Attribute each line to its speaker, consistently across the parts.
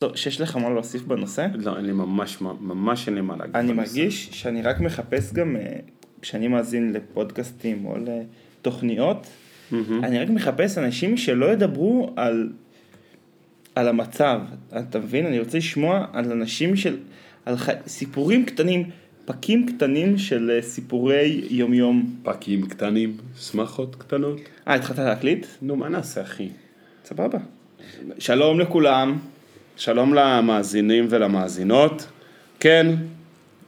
Speaker 1: טוב, שיש לך מה להוסיף בנושא?
Speaker 2: לא, אין לי ממש, ממש אין לי מה להגיד.
Speaker 1: אני
Speaker 2: בנושא.
Speaker 1: מרגיש שאני רק מחפש גם, אה, כשאני מאזין לפודקאסטים או לתוכניות,
Speaker 2: מהמם.
Speaker 1: אני רק מחפש אנשים שלא ידברו על, על המצב, אתה מבין? אני רוצה לשמוע על אנשים של, על ח... סיפורים קטנים, פקים קטנים של אה, סיפורי יומיום.
Speaker 2: פקים קטנים, שמחות קטנות.
Speaker 1: אה, התחלת להקליט?
Speaker 2: נו, מה נעשה, אחי?
Speaker 1: סבבה. שלום לכולם.
Speaker 2: שלום למאזינים ולמאזינות. כן,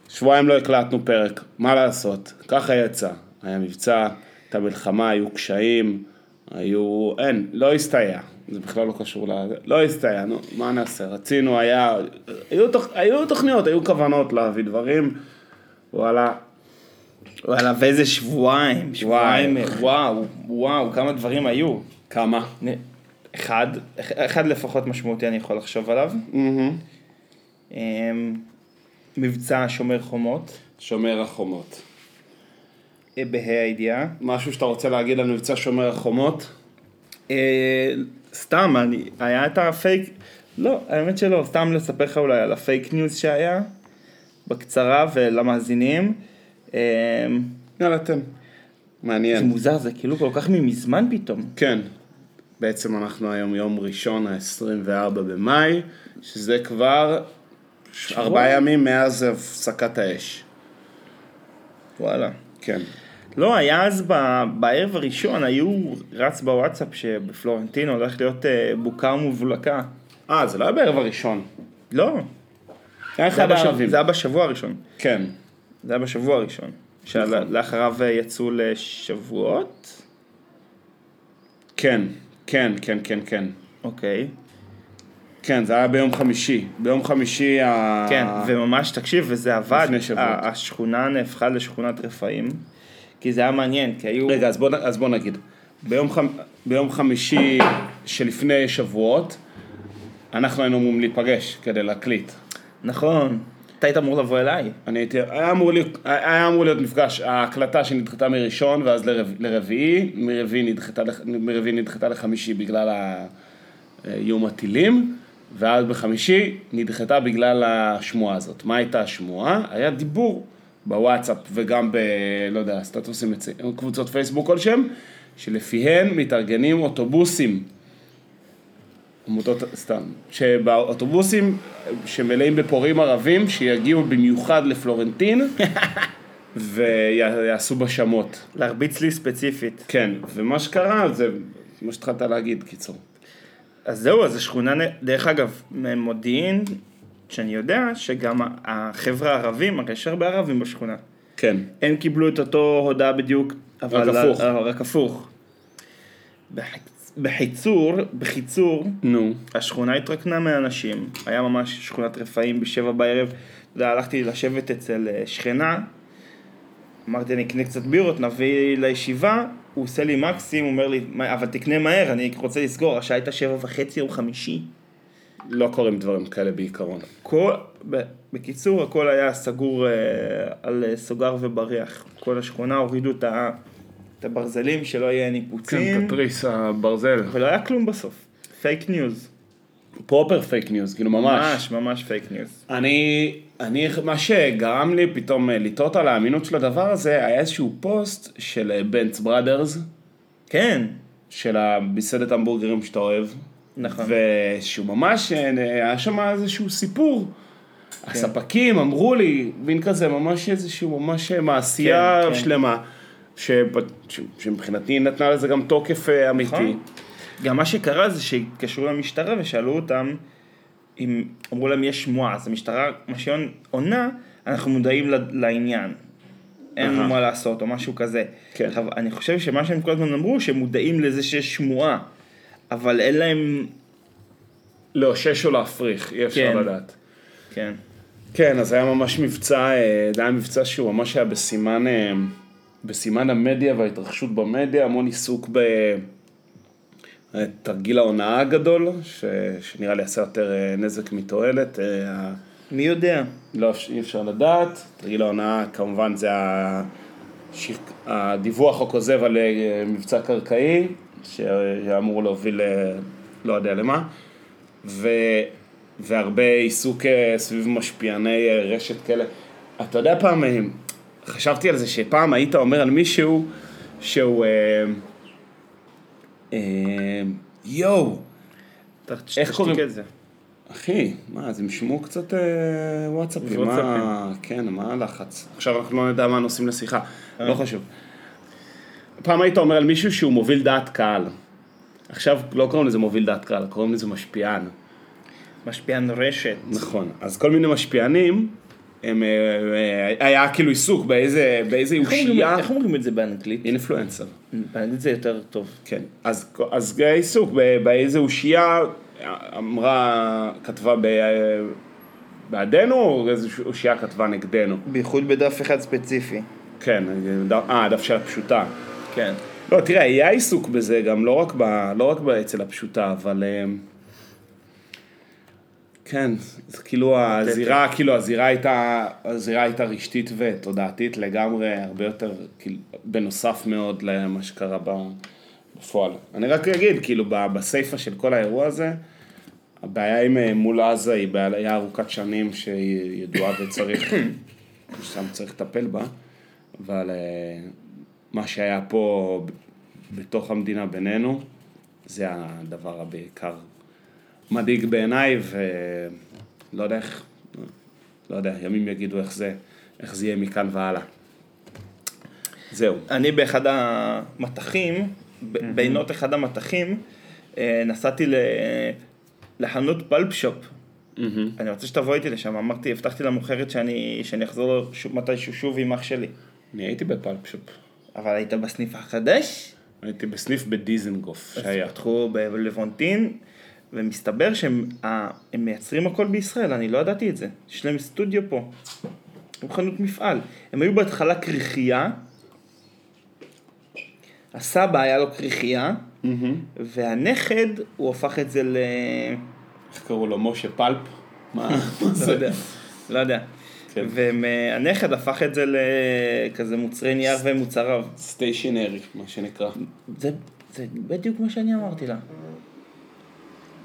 Speaker 2: שבועיים לא הקלטנו פרק, מה לעשות? ככה יצא. היה מבצע, הייתה מלחמה, היו קשיים, היו... אין, לא הסתייע. זה בכלל לא קשור ל... לא הסתייע, נו, מה נעשה? רצינו, היה... היו, תוכ... היו תוכניות, היו כוונות להביא דברים, וואלה,
Speaker 1: וואלה, ואיזה שבועיים, שבועיים. וואו, וואו, כמה דברים היו.
Speaker 2: כמה?
Speaker 1: אחד, אחד לפחות משמעותי אני יכול לחשוב עליו. אמ, מבצע שומר חומות,
Speaker 2: שומר החומות.
Speaker 1: אה, בה"א הידיעה.
Speaker 2: משהו שאתה רוצה להגיד על מבצע שומר החומות?
Speaker 1: אה, סתם, אני, היה את הפייק, לא, האמת שלא, סתם לספר לך אולי על ה fake news שהיה, בקצרה ולמאזינים. אמ,
Speaker 2: יאללה, תן.
Speaker 1: זה
Speaker 2: מעניין.
Speaker 1: מוזר, זה כאילו כל כך ממזמן פתאום.
Speaker 2: כן. בעצם אנחנו היום יום ראשון, ה-24 במאי, שזה כבר ארבעה ימים מאז הפסקת האש.
Speaker 1: וואלה.
Speaker 2: כן.
Speaker 1: לא, היה אז ב- בערב הראשון, היו רץ בוואטסאפ שבפלורנטין הולך להיות אה, בוקה ומבולקה.
Speaker 2: אה, זה לא היה בערב הראשון.
Speaker 1: לא,
Speaker 2: היה
Speaker 1: זה היה, בשב... זה היה בשבוע הראשון.
Speaker 2: כן.
Speaker 1: זה היה בשבוע הראשון.
Speaker 2: נכון.
Speaker 1: שלאחריו יצאו לשבועות.
Speaker 2: כן, כן, כן, כן, כן.
Speaker 1: אוקיי.
Speaker 2: כן, זה היה ביום חמישי. ביום חמישי ה...
Speaker 1: כן, וממש תקשיב, וזה עבד.
Speaker 2: לפני שבועות.
Speaker 1: השכונה נהפכה לשכונת רפאים. כי זה היה מעניין, כי היו...
Speaker 2: רגע, אז בוא, אז בוא נגיד. ביום, חמ... ביום חמישי שלפני שבועות, אנחנו היינו אמורים להיפגש כדי להקליט.
Speaker 1: נכון. אתה היית אמור לבוא אליי.
Speaker 2: אני הייתי, היה אמור, להיות, היה אמור להיות מפגש, ההקלטה שנדחתה מראשון ואז לרב, לרביעי, מרביעי נדחתה, מרביעי נדחתה לחמישי בגלל איום הטילים, ואז בחמישי נדחתה בגלל השמועה הזאת. מה הייתה השמועה? היה דיבור בוואטסאפ וגם ב... לא יודע, סטטוסים, קבוצות פייסבוק כלשהם, שלפיהן מתארגנים אוטובוסים עמותות, סתם, שבאוטובוסים שמלאים בפורעים ערבים שיגיעו במיוחד לפלורנטין ויעשו בשמות.
Speaker 1: להרביץ לי ספציפית.
Speaker 2: כן, ומה שקרה זה מה שהתחלת להגיד, קיצור.
Speaker 1: אז זהו, אז השכונה, דרך אגב, ממודיעין, שאני יודע שגם החבר'ה הערבים, הרי יש הרבה ערבים בשכונה.
Speaker 2: כן,
Speaker 1: הם קיבלו את אותו הודעה בדיוק, אבל...
Speaker 2: רק הפוך.
Speaker 1: אה, רק הפוך. בח- בחיצור, בחיצור,
Speaker 2: נו,
Speaker 1: השכונה התרקנה מאנשים, היה ממש שכונת רפאים בשבע בערב, אתה יודע, הלכתי לשבת אצל אה, שכנה, אמרתי אני אקנה קצת בירות, נביא לישיבה, הוא עושה לי מקסים, הוא אומר לי, "מה, אבל תקנה מהר, אני רוצה לסגור, השעה הייתה שבע וחצי יום חמישי.
Speaker 2: לא קורים דברים כאלה בעיקרון.
Speaker 1: כל, בקיצור, הכל היה סגור אה, על אה, סוגר ובריח. כל השכונה הורידו את, ה, את הברזלים, שלא יהיה ניפוצים,
Speaker 2: כן, תתריס הברזל.
Speaker 1: ולא היה כלום בסוף. fake news.
Speaker 2: proper fake news, כאילו ממש.
Speaker 1: ממש, ממש fake news.
Speaker 2: אני, אני, מה שגרם לי פתאום אה, לתהות על האמינות של הדבר הזה, היה איזשהו פוסט של אה, בנץ בראדרס,
Speaker 1: כן,
Speaker 2: של המסעדת המבורגרים שאתה אוהב.
Speaker 1: נכון.
Speaker 2: ושהוא ממש, אה, היה שם איזשהו סיפור. הספקים אמרו לי, מין כזה, ממש איזשהו, ממש אה, מעשייה
Speaker 1: כן, כן.
Speaker 2: שלמה, שמבחינתי נתנה לזה גם תוקף אה, אמיתי.
Speaker 1: נכון. גם מה שקרה זה שהתקשרו למשטרה ושאלו אותם אם אמרו להם יש שמועה, אז המשטרה, מה שהיא עונה, אנחנו מודעים לעניין. אין. מה לעשות או משהו כזה.
Speaker 2: כן.
Speaker 1: עכשיו, אני חושב שמה שהם כל הזמן אמרו, שהם מודעים לזה שיש שמועה, אבל אין להם,
Speaker 2: לאושש או להפריך, אי אפשר
Speaker 1: כן.
Speaker 2: לדעת.
Speaker 1: כן,
Speaker 2: כן, אז היה ממש מבצע, אה, זה היה מבצע שהוא ממש היה בסימן, אה, בסימן המדיה וההתרחשות במדיה, המון עיסוק בתרגיל ההונאה הגדול, ש, שנראה לי עשה יותר אה, נזק מתועלת. אה,
Speaker 1: מי יודע?
Speaker 2: לא, אי אפשר לדעת. תרגיל ההונאה כמובן זה ה- ש- הדיווח הכוזב על אה, מבצע קרקעי, שאמור להוביל, לא יודע למה. ו... והרבה עיסוק סביב משפיעני רשת כאלה. אתה יודע פעם, חשבתי על זה שפעם היית אומר על מישהו שהוא... אה, אה, יואו, איך קוראים? אחי, מה, אז הם שמעו קצת אה, וואטסאפים. מה, כן, מה הלחץ? עכשיו אנחנו לא נדע מה הנושאים לשיחה, לא חשוב. פעם היית אומר על מישהו שהוא מוביל דעת קהל. עכשיו לא קוראים לזה מוביל דעת קהל, קוראים לזה משפיען.
Speaker 1: משפיען רשת.
Speaker 2: נכון, אז כל מיני משפיענים, הם, אה, אה, היה כאילו עיסוק באיזה, באיזה אושייה,
Speaker 1: איך אומרים את זה באנגלית?
Speaker 2: אינפלואנסר.
Speaker 1: באנגלית זה יותר טוב.
Speaker 2: כן, אז, אז עיסוק ב- באיזה אושייה אמרה, כתבה ב, בעדנו, או איזה אושייה כתבה נגדנו?
Speaker 1: בייחוד בדף אחד ספציפי.
Speaker 2: כן, אה, הדף של הפשוטה.
Speaker 1: כן.
Speaker 2: לא, תראה, היה עיסוק בזה גם, לא רק, ב, לא רק אצל הפשוטה, אבל... כן, זה כאילו הזירה, כאילו הזירה הייתה, הזירה הייתה רשתית ותודעתית לגמרי, הרבה יותר, כאילו, בנוסף מאוד למה שקרה בפועל. אני רק אגיד, כאילו, בסיפה של כל האירוע הזה, הבעיה עם אה, מול עזה היא בעיה ארוכת שנים שהיא ידועה וצריך, שם צריך לטפל בה, אבל אה, מה שהיה פה בתוך המדינה בינינו, זה הדבר הבעיקר מדאיג בעיניי, ולא יודע איך, לא יודע, ימים יגידו איך זה, איך זה יהיה מכאן והלאה. זהו.
Speaker 1: אני באחד המטחים, בינות אחד המטחים, אה, נסעתי לחנות פלפ שופ. אני רוצה שתבוא איתי לשם, אמרתי, הבטחתי למוכרת שאני, שאני אחזור מתישהו שוב עם אח שלי.
Speaker 2: אני הייתי בפלפשופ.
Speaker 1: אבל היית בסניף החדש?
Speaker 2: הייתי בסניף בדיזנגוף
Speaker 1: אז
Speaker 2: שהיה.
Speaker 1: פתחו בלוונטין, ומסתבר שהם ה- הם מייצרים הכל בישראל, אני לא ידעתי את זה. יש להם סטודיו פה. הם חנות מפעל. הם היו בהתחלה כריכייה, הסבא היה לו כריכייה, והנכד, הוא הפך את זה ל...
Speaker 2: איך קראו לו? משה פלפ? מה מה
Speaker 1: לא
Speaker 2: זה?
Speaker 1: יודע, לא יודע.
Speaker 2: כן.
Speaker 1: והנכד הפך את זה לכזה מוצרי נייר ומוצריו.
Speaker 2: סטיישנרי, מה שנקרא.
Speaker 1: זה, זה בדיוק מה שאני אמרתי לה.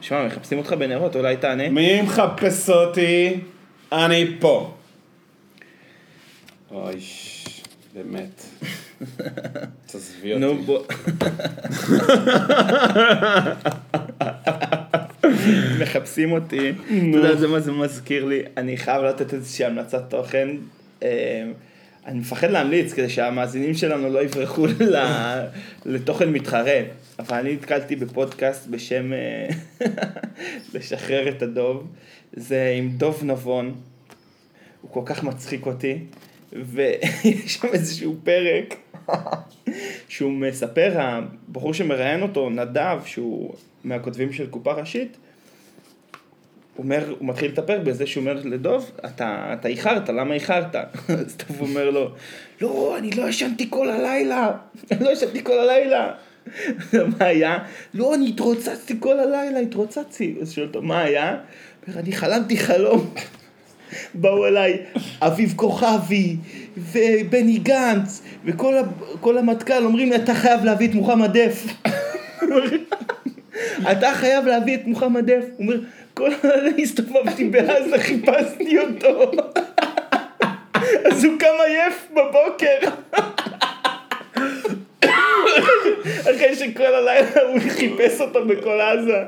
Speaker 1: שמע, מחפשים אותך בנרות, אולי תענה?
Speaker 2: מי מחפש אותי? אני פה. אוי, באמת. תעזבי אותי.
Speaker 1: נו בוא. מחפשים אותי, אתה יודע זה מה זה מזכיר לי, אני חייב לתת איזושהי המלצת תוכן, אה, אני מפחד להמליץ כדי שהמאזינים שלנו לא יברחו לתוכן מתחרה, אבל אני נתקלתי בפודקאסט בשם אה, לשחרר את הדוב, זה עם דוב נבון, הוא כל כך מצחיק אותי, ויש שם איזשהו פרק שהוא מספר, הבחור שמראיין אותו, נדב, שהוא מהכותבים של קופה ראשית, אומר, הוא מתחיל לטפל בזה שהוא אומר לדוב, אתה, אתה איחרת, למה איחרת? אז דוב אומר לו, לא, אני לא ישנתי כל הלילה, אני לא ישנתי כל הלילה. מה היה? לא, אני התרוצצתי כל הלילה, התרוצצתי. אז שואל אותו, מה היה? אומר, אני חלמתי חלום. באו אליי אביב כוכבי ובני גנץ וכל המטכ"ל אומרים לי אתה חייב להביא את מוחמד דף אתה חייב להביא את מוחמד דף הוא אומר כל הלילה הסתובבתי בעזה חיפשתי אותו. אז הוא קם עייף בבוקר. אחרי שכל הלילה הוא חיפש אותו בכל עזה.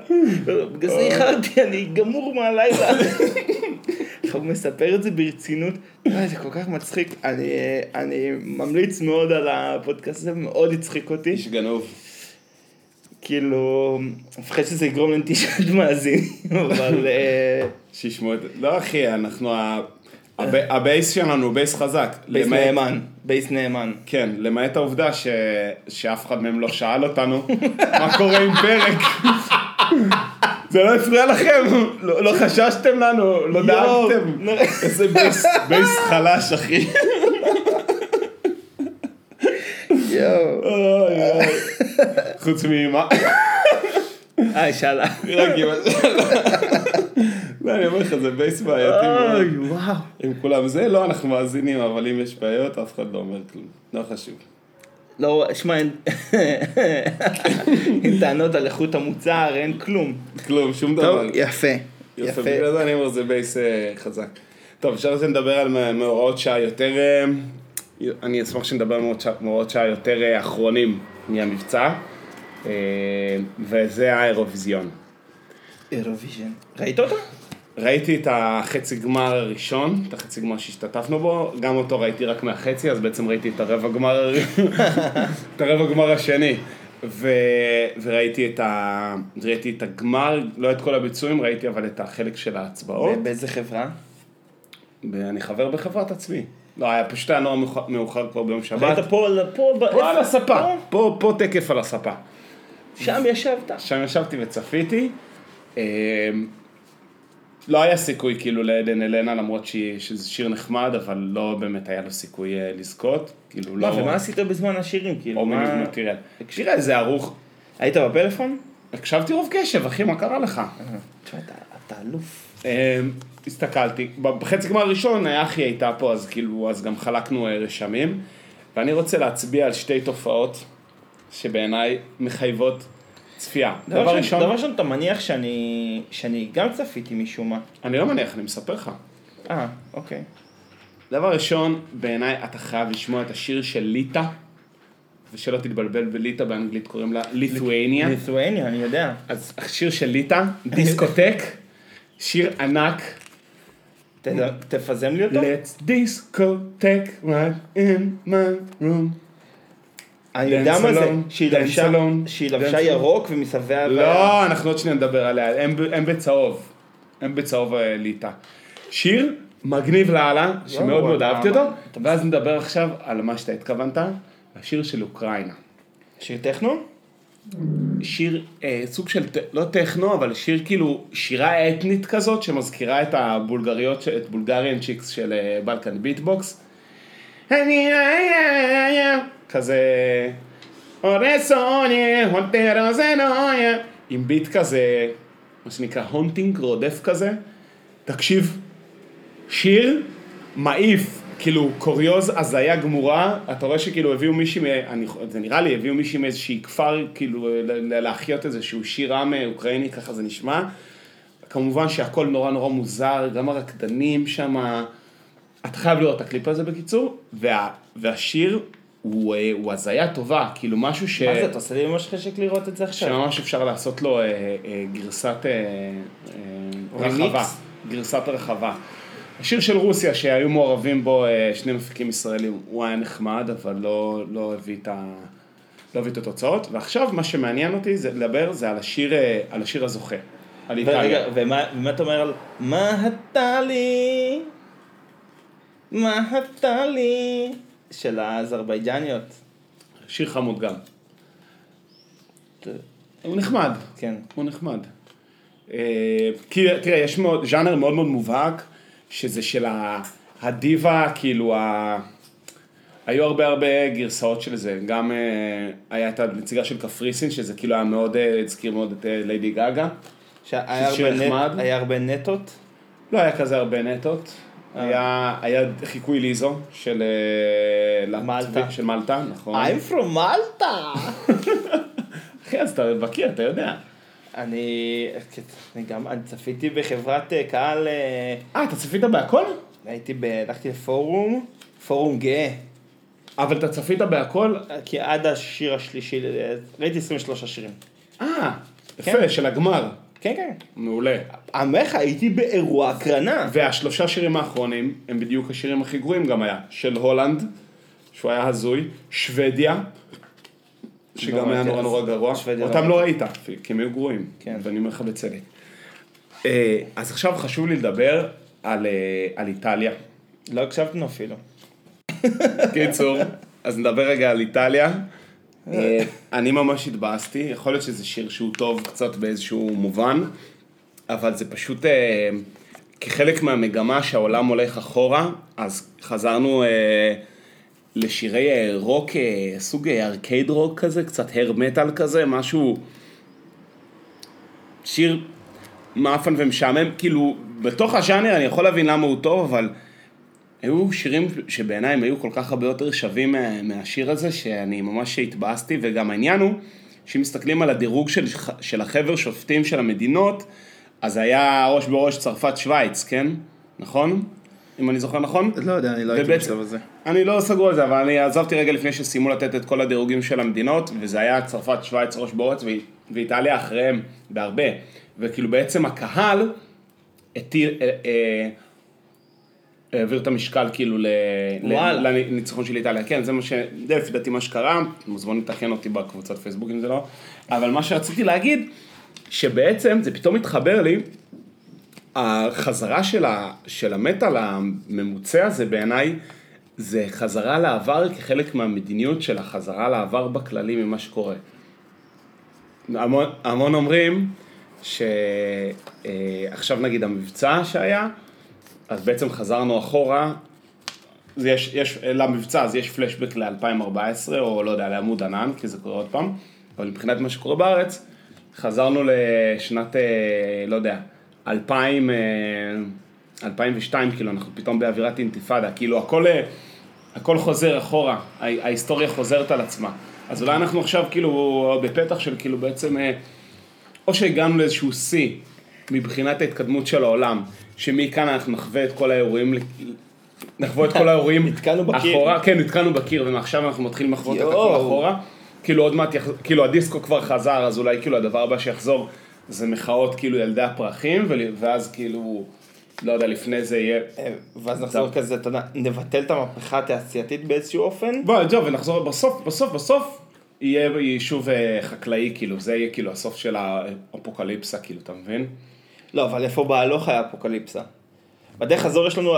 Speaker 1: בגלל זה איחרתי אני גמור מהלילה. הוא מספר את זה ברצינות, וואי, זה כל כך מצחיק, אני, אני ממליץ מאוד על הפודקאסט הזה, מאוד הצחיק אותי,
Speaker 2: איש גנוב.
Speaker 1: כאילו, מפחד שזה יגרום לנטישת מאזינים, אבל אה,
Speaker 2: שישמעו את זה. לא אחי, אנחנו, ה base שלנו הוא base חזק. base
Speaker 1: נאמן, base נאמן.
Speaker 2: כן, למעט העובדה. שאף אחד מהם לא שאל אותנו מה קורה עם פרק. זה לא הפריע לכם? לא, לא חששתם לנו? לא דאגתם? איזה base חלש, אחי.
Speaker 1: יואו.
Speaker 2: חוץ מאמא.
Speaker 1: אה, שאלה.
Speaker 2: אמא לא, אני אומר לך, זה base בעייתי מאוד.
Speaker 1: אוי, וואו.
Speaker 2: עם כולם זה, לא, אנחנו מאזינים, אבל אם יש בעיות, אף אחד לא אומר כלום. לא חשוב.
Speaker 1: לא, שמע, אין טענות על איכות המוצר, אין כלום.
Speaker 2: כלום, שום
Speaker 1: טוב,
Speaker 2: דבר.
Speaker 1: יפה. יפה.
Speaker 2: יפה, בגלל זה אני אומר, זה base אה, חזק. טוב, אפשר לדבר על מאורעות השעה יותר... אני אשמח שנדבר על מאורעות השעה- יותר אה, אחרונים מהמבצע, אה, וזה האירוויזיון.
Speaker 1: אירוויז'ן. ראית אותו?
Speaker 2: ראיתי את החצי גמר הראשון, את החצי גמר שהשתתפנו בו, גם אותו ראיתי רק מהחצי, אז בעצם ראיתי את הרבע גמר, את הרבע גמר השני. ו... וראיתי את, ה... ראיתי את הגמר, לא את כל הביצועים, ראיתי אבל את החלק של ההצבעות.
Speaker 1: באיזה חברה?
Speaker 2: ואני חבר בחברת עצמי. לא, היה פשוט היה נורא מאוחר- כבר ביום שבת.
Speaker 1: ראית פה, פה,
Speaker 2: פה על? הספה,
Speaker 1: פה?
Speaker 2: פה, תקף על הספה.
Speaker 1: שם ישבת.
Speaker 2: שם ישבתי וצפיתי. אה, לא היה סיכוי כאילו לעדן אלנה, למרות שזה שיר נחמד, אבל לא באמת היה לו סיכוי אה, לזכות. כאילו לא...
Speaker 1: מה, ומה עשית בזמן השירים? כאילו, מה...
Speaker 2: תראה, תראה, זה ערוך.
Speaker 1: היית בפלאפון?
Speaker 2: הקשבתי רוב קשב, אחי, מה קרה לך?
Speaker 1: תשמע, אתה- אתה אלוף.
Speaker 2: אה, הסתכלתי, בחצי גמר הראשון אחי הייתה פה, אז כאילו, אז גם חלקנו אה, רשמים, ואני רוצה להצביע על שתי תופעות שבעיניי מחייבות צפייה. דבר
Speaker 1: דבר
Speaker 2: ראשון,
Speaker 1: דבר ראשון, אתה מניח שאני שאני גם צפיתי משום מה.
Speaker 2: אני לא מניח, אני מספר לך.
Speaker 1: אה, אוקיי.
Speaker 2: דבר ראשון, בעיניי אתה חייב לשמוע את השיר של ליטא, ושלא תתבלבל בליטא באנגלית קוראים לה ליתואניה.
Speaker 1: ליתואניה, אני יודע.
Speaker 2: אז השיר של ליטא, דיסקוטק, שיר ענק.
Speaker 1: תפזם לי אותו?
Speaker 2: Let's discotheque right in my room.
Speaker 1: אני יודע מה זה, שהיא לבשה-. ירוק ומסביבה...
Speaker 2: לא, אנחנו עוד שניה נדבר עליה, הם, בצהוב. הם בצהוב אה, ליטא. שיר מגניב לאללה, שמאוד מאוד אהבתי אותו, ואז נדבר עכשיו על מה שאתה התכוונת, השיר של אוקראינה.
Speaker 1: שיר טכנו?
Speaker 2: שיר, אה, סוג של, לא טכנו, אבל שיר כאילו, שירה אתנית כזאת, שמזכירה את הבולגריות, את Bulgarian chicks של אה, בלקן ביטבוקס. כזה, אורסוניה, הונטרו זנויה, עם ביט כזה, מה שנקרא haunting, רודף כזה. תקשיב, שיר מעיף, כאילו קוריוז, הזיה גמורה, אתה רואה שכאילו הביאו מישהי, אני, זה נראה לי, הביאו מישהי מאיזושהי כפר, כאילו להחיות איזשהו שיר עם אה, אוקראיני, ככה זה נשמע. כמובן שהכל נורא נורא מוזר, גם הרקדנים שם, אתה חייב לראות את הקליפ הזה בקיצור, וה, והשיר הוא, אה, הוא הזיה טובה, כאילו משהו ש...
Speaker 1: מה זה, אתה עושה לי ממש חשק לראות את זה עכשיו.
Speaker 2: שממש אפשר לעשות לו אה, אה, גרסת אה, אה? רחבה, גרסת רחבה. השיר של רוסיה שהיו מעורבים בו אה, שני מפיקים ישראלים, הוא היה נחמד, אבל לא, לא הביא את ה... לא הביא את התוצאות, ועכשיו מה שמעניין אותי זה לדבר זה על השיר, אה, על השיר הזוכה, על איטליה.
Speaker 1: ורגע, ומה ומה אתה אומר על מה אתה לי? מה אתה לי? של האזרבייג'ניות.
Speaker 2: שיר חמוד גם. הוא נחמד,
Speaker 1: כן.
Speaker 2: הוא נחמד. אה, כי תראה, יש מאוד, ז'אנר מאוד מאוד מובהק, שזה של הדיבה, כאילו, ה... היו הרבה הרבה גרסאות של זה, גם אה, היה את הנציגה של קפריסין, שזה כאילו היה מאוד, אה, הזכיר מאוד את אה, ליידי גאגה.
Speaker 1: שהיה הרבה. נט, היה הרבה נטות.
Speaker 2: לא היה כזה הרבה נטות, היה, היה חיקוי ליזו של אה,
Speaker 1: מלטה.
Speaker 2: של מלטה, נכון.
Speaker 1: I'm from Malta!
Speaker 2: אחי, אז אתה מכיר, אתה יודע.
Speaker 1: אני, אני גם, אני צפיתי בחברת אה, קהל, אה,
Speaker 2: אה, אתה צפית בהכל?
Speaker 1: הייתי, ב, הלכתי לפורום, פורום גאה.
Speaker 2: אבל אתה צפית בהכל?
Speaker 1: כי עד השיר השלישי, אה, ראיתי 23 שירים.
Speaker 2: אה,
Speaker 1: כן.
Speaker 2: יפה, של הגמר.
Speaker 1: כן, כן.
Speaker 2: מעולה.
Speaker 1: עמך, הייתי באירוע הקרנה.
Speaker 2: והשלושה שירים האחרונים הם בדיוק השירים הכי גרועים גם היה. של הולנד, שהוא היה הזוי, שוודיה, שגם
Speaker 1: לא
Speaker 2: היה נורא נורא גרוע. אותם
Speaker 1: לא
Speaker 2: לא ראית, כי הם היו גרועים.
Speaker 1: כן.
Speaker 2: ואני אומר לך בצדק. אה, אז עכשיו חשוב לי לדבר על, אה, על איטליה.
Speaker 1: לא הקשבנו אפילו.
Speaker 2: קיצור, אז נדבר רגע על איטליה. אה, אני ממש התבאסתי, יכול להיות שזה שיר שהוא טוב קצת באיזשהו מובן, אבל זה פשוט כחלק מהמגמה שהעולם הולך אחורה, אז חזרנו אה, לשירי אה, רוק, אה, סוג אה, ארקייד רוק כזה, קצת הר מטאל כזה, משהו... שיר מאפן ומשעמם, כאילו, בתוך הז'אנר אני יכול להבין למה הוא טוב, אבל היו שירים שבעיניי הם היו כל כך הרבה יותר שווים מה- מהשיר הזה, שאני ממש התבאסתי, וגם העניין הוא, שאם מסתכלים על הדירוג של, של החבר שופטים של המדינות, אז היה ראש בראש צרפת-שווייץ, כן? נכון? אם אני זוכר נכון?
Speaker 1: לא יודע, אני לא הייתי בשלב הזה.
Speaker 2: אני לא סגור על זה, אבל אני עזבתי רגע לפני שסיימו לתת את כל הדירוגים של המדינות, וזה היה צרפת, שווייץ, ראש ואי- ואיטליה אחריהם בהרבה. וכאילו בעצם הקהל הטיל, אה, אה, העביר את המשקל כאילו ל- ל-
Speaker 1: וואלה.
Speaker 2: לניצחון של איטליה. כן, זה מה ש... זה לפי דעתי מה שקרה, אתם מוזמנים לתקן אותי בקבוצת פייסבוק אם זה לא. אבל מה שרציתי להגיד, שבעצם זה פתאום התחבר לי, החזרה של, ה, של המטאל הממוצע הזה בעיניי, זה חזרה לעבר כחלק מהמדיניות של החזרה לעבר בכללי ממה שקורה. המון, המון אומרים שעכשיו נגיד המבצע שהיה, אז בעצם חזרנו אחורה, יש, יש, למבצע אז יש פלשבק ל-2014, או לא יודע, לעמוד ענן, כי זה קורה עוד פעם, אבל מבחינת מה שקורה בארץ, חזרנו לשנת, אה, לא יודע, 2000, אה, 2002, כאילו, אנחנו פתאום באווירת אינתיפאדה, כאילו, הכל, אה, הכל חוזר אחורה, ההיסטוריה חוזרת על עצמה. אז אולי אנחנו עכשיו כאילו בפתח של כאילו בעצם, אה, או שהגענו לאיזשהו שיא מבחינת ההתקדמות של העולם, שמכאן אנחנו נחווה את כל האירועים, נחווה את כל האירועים
Speaker 1: נתקענו בקיר.
Speaker 2: אחורה, כן, נתקענו בקיר, ומעכשיו אנחנו מתחילים לחוות את הכל. אחורה. כאילו עוד מעט, כאילו הדיסקו כבר חזר, אז אולי כאילו הדבר הבא שיחזור זה מחאות כאילו ילדי הפרחים, ואז כאילו, לא יודע, לפני זה יהיה...
Speaker 1: אה, ואז נחזור כזה, אתה יודע, נבטל את המהפכה התעשייתית באיזשהו אופן.
Speaker 2: בוא, ג'ו, ונחזור, בסוף, בסוף, בסוף, יהיה יישוב אה, חקלאי, כאילו, זה יהיה כאילו הסוף של האפוקליפסה, כאילו, אתה מבין?
Speaker 1: לא, אבל איפה בהלוך היה אפוקליפסה? בדרך חזור יש לנו,